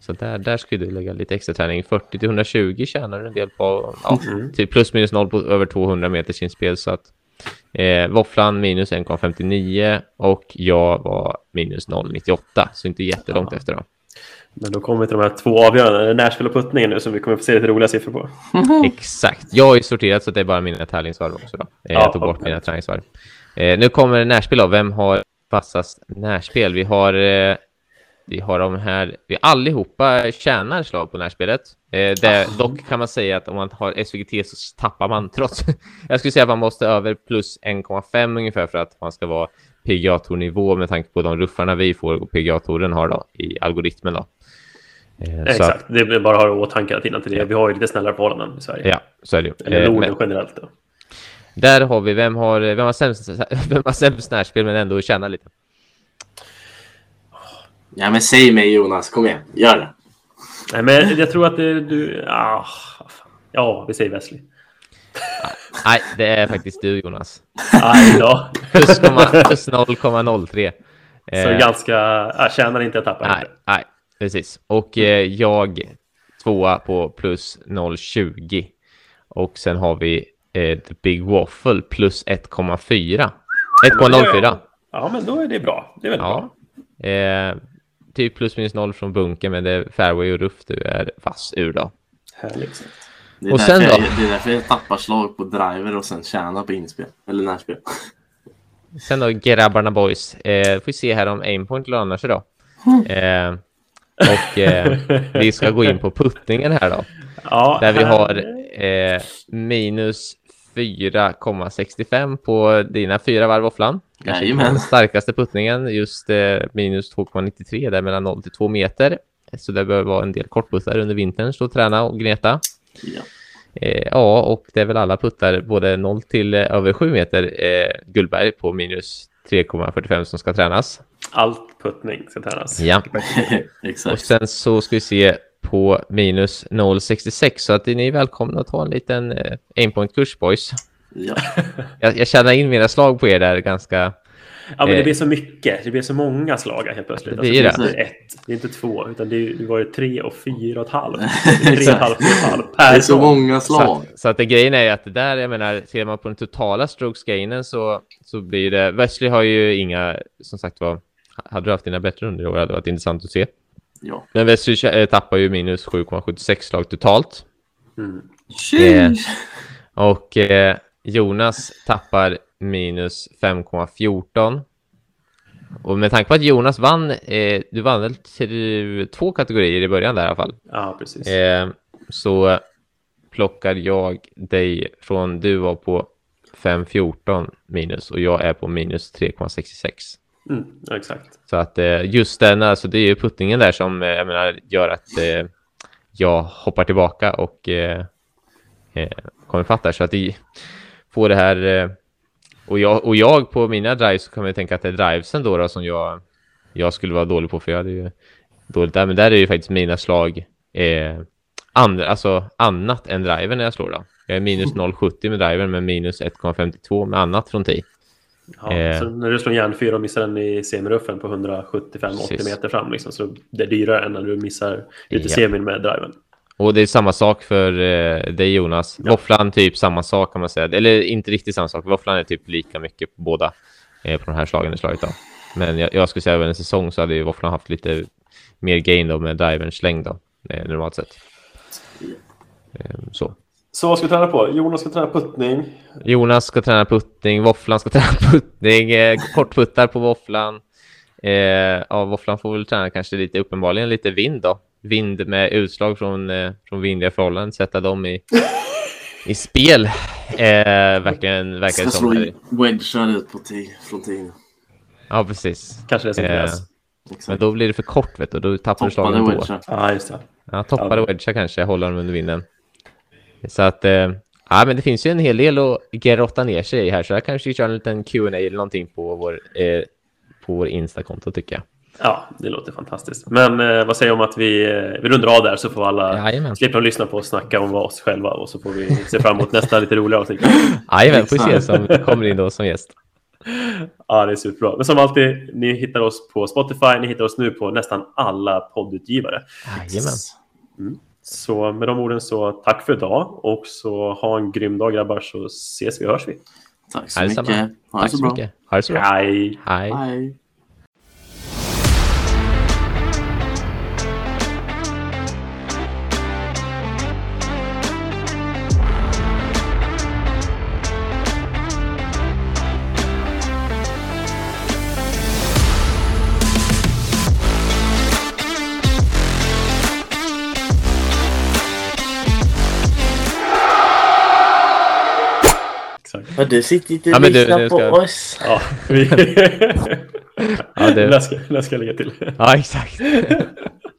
så där, där skulle du lägga lite extra träning. 40-120 tjänar du en del på. Ja, mm. till plus minus noll på över 200 meters inspel. Så att eh, våfflan minus 1,59 och jag var minus 0,98. Så inte jättelångt ja. efter då. Men då kommer vi till de här två avgörande, Nashville och puttningen nu som vi kommer få se lite roliga siffror på. Exakt. Jag har ju sorterat så det är bara mina tävlingsvarv också. Då. Eh, jag tog bort mina träningsvarv. Eh, nu kommer Nashville då. Vem har fastast närspel? Vi har, eh, vi har de här, vi allihopa tjänar slag på närspelet. Eh, det, dock kan man säga att om man har SVGT så tappar man trots. jag skulle säga att man måste över plus 1,5 ungefär för att man ska vara PGA-tournivå med tanke på de ruffarna vi får och PGA-touren har då i algoritmen då. Eh, Exakt, att, det är bara att ha i åtanke att innan till det. Vi har ju lite snällare förhållanden i Sverige. Ja, så är det ju. Eller eh, Norden generellt. Då. Där har vi, vem har, vem har sämst, vem har sämst närspel men ändå tjänar lite? Ja, men säg mig Jonas, kom igen, gör det. Nej, men jag tror att det, du, ah, ja, vi säger Wesley. Nej, det är faktiskt du Jonas. Aj då. Plus, plus 0,03. Så Eh, ganska, ja, tjänar inte att tappa nej, heller. nej, precis. Och eh, jag tvåa på plus 0,20. Och sen har vi eh, The Big Waffle plus 1,4. 1,04. Ja, men då är det bra. Det är väldigt bra. Ja. Eh, typ plus minus noll från bunken, men det är fairway och ruff du är fast ur då. Härligt. Det är, Och sen jag, då? det är därför jag tappar slag på driver och sen tjänar på inspel. Eller närspel. Sen då grabbarna boys. Eh, får vi se här om aimpoint lönar sig då. Eh, och eh, vi ska gå in på puttningen här då. Ja, Där vi har eh, minus 4,65 på dina fyra varv våfflan. Kanske den starkaste puttningen, just eh, minus 2,93 där mellan 0 till 2 meter. Så det bör vara en del kortputtar under vintern, och träna och gneta. Ja. Eh, ja, och det är väl alla puttar, både 0 till eh, över 7 meter eh, Gullberg på minus 3,45 som ska tränas. Allt puttning ska tränas. Ja. Och sen så ska vi se på minus 0,66 så att ni är välkomna att ta en liten eh, aimpoint-kurs boys. Ja. Jag, jag känner in mina slag på er där ganska... Ja, men det Eh. blir så mycket. Det blir så många slag helt plötsligt. Det är alltså, det. det är inte ett, det är inte två, utan det, är, det var ju tre och fyra och ett halvt. Tre och ett halvt, och ett halvt per Det är så många Så slag. att, så att det grejen är att det där, jag menar, ser man på den totala strokes gainen så, så blir det... Wesley har ju inga, som sagt var, hade du haft dina bättre under i år hade det varit intressant att se. Ja. Men Wesley eh, tappar ju minus 7,76 slag totalt. Mm. Sheesh. Och eh, Jonas tappar minus 5,14. Och med tanke på att Jonas vann, eh, du vann väl till två kategorier i början där i alla fall. Ja, precis. Eh, så plockar jag dig från, du var på 5,14 minus och jag är på minus 3,66. Mm, exakt. Så att eh, just den, alltså det är ju puttningen där som eh, jag menar, gör att eh, jag hoppar tillbaka och kommer fatta. där. Så att det får det här... Och, jag, och jag på mina drives så kan man ju tänka att det är drivesen då, då som jag, jag skulle vara dålig på för jag hade ju dåligt där. Men där är ju faktiskt mina slag eh, andra, alltså annat än driven när jag slår då. Jag är minus 0,70 med driven men minus 1,52 med annat från tee. Ja, Eh. Så när du slår järnfyra och missar den i semiruffen på 175-80 Precis. meter fram, liksom, så det är dyrare än när du missar lite Ja. semin med driven. Och det är samma sak för eh, dig Jonas. Ja. Våfflan typ samma sak kan man säga. Eller inte riktigt samma sak. Våfflan är typ lika mycket på båda eh, på de här slagen i slaget. Då. Men jag, jag skulle säga över en säsong så hade ju Våfflan haft lite mer gain då med driverns längd då, eh, normalt sett. Eh, så. Så vad ska vi träna på? Jonas ska träna puttning. Jonas ska träna puttning, Våfflan ska träna puttning, eh, kortputtar på Våfflan. Eh, ja, Våfflan får väl träna kanske lite uppenbarligen lite vind då. Vind med utslag från, eh, från vindliga förhållanden, sätta dem i, i spel. Eh, verkligen verkar Ska det slå som. i wedgar ut på från tee. Ja, precis. Kanske det som Eh, krävs. Men Exakt. då blir det för kort, vet du. Då tappar du slagen då. wedgar. Ja, just det. Ja, toppade Ja. wedgar kanske, håller dem under vinden. Så att, eh, ja, men det finns ju en hel del att grotta ner sig i här, så jag kanske kör en liten Q&A eller någonting på vår, eh, på vår Insta-konto tycker jag. Ja, det låter fantastiskt. Men eh, vad säger om att vi, eh, vi rundar av där så får alla Jajamän. slippa lyssna på oss snacka om oss själva och så får vi se fram emot nästa lite roligare avsnitt. Jajamän, får vi se som kommer in då som gäst. Ja, det är superbra. Men som alltid, ni hittar oss på Spotify, ni hittar oss nu på nästan alla poddutgivare. Jajamän. Så med de orden så tack för idag och så ha en grym dag grabbar så ses vi och hörs vi. Tack så Ja, detsamma. mycket. Ha det Tack så så bra. mycket. Ha det så bra. Hej! Hej. Ja, du sitter inte Ja, och du- lyssnar du på ska- oss. Ja, vi... Ja, det- det ska, det ska jag lägga till. Ja, exakt.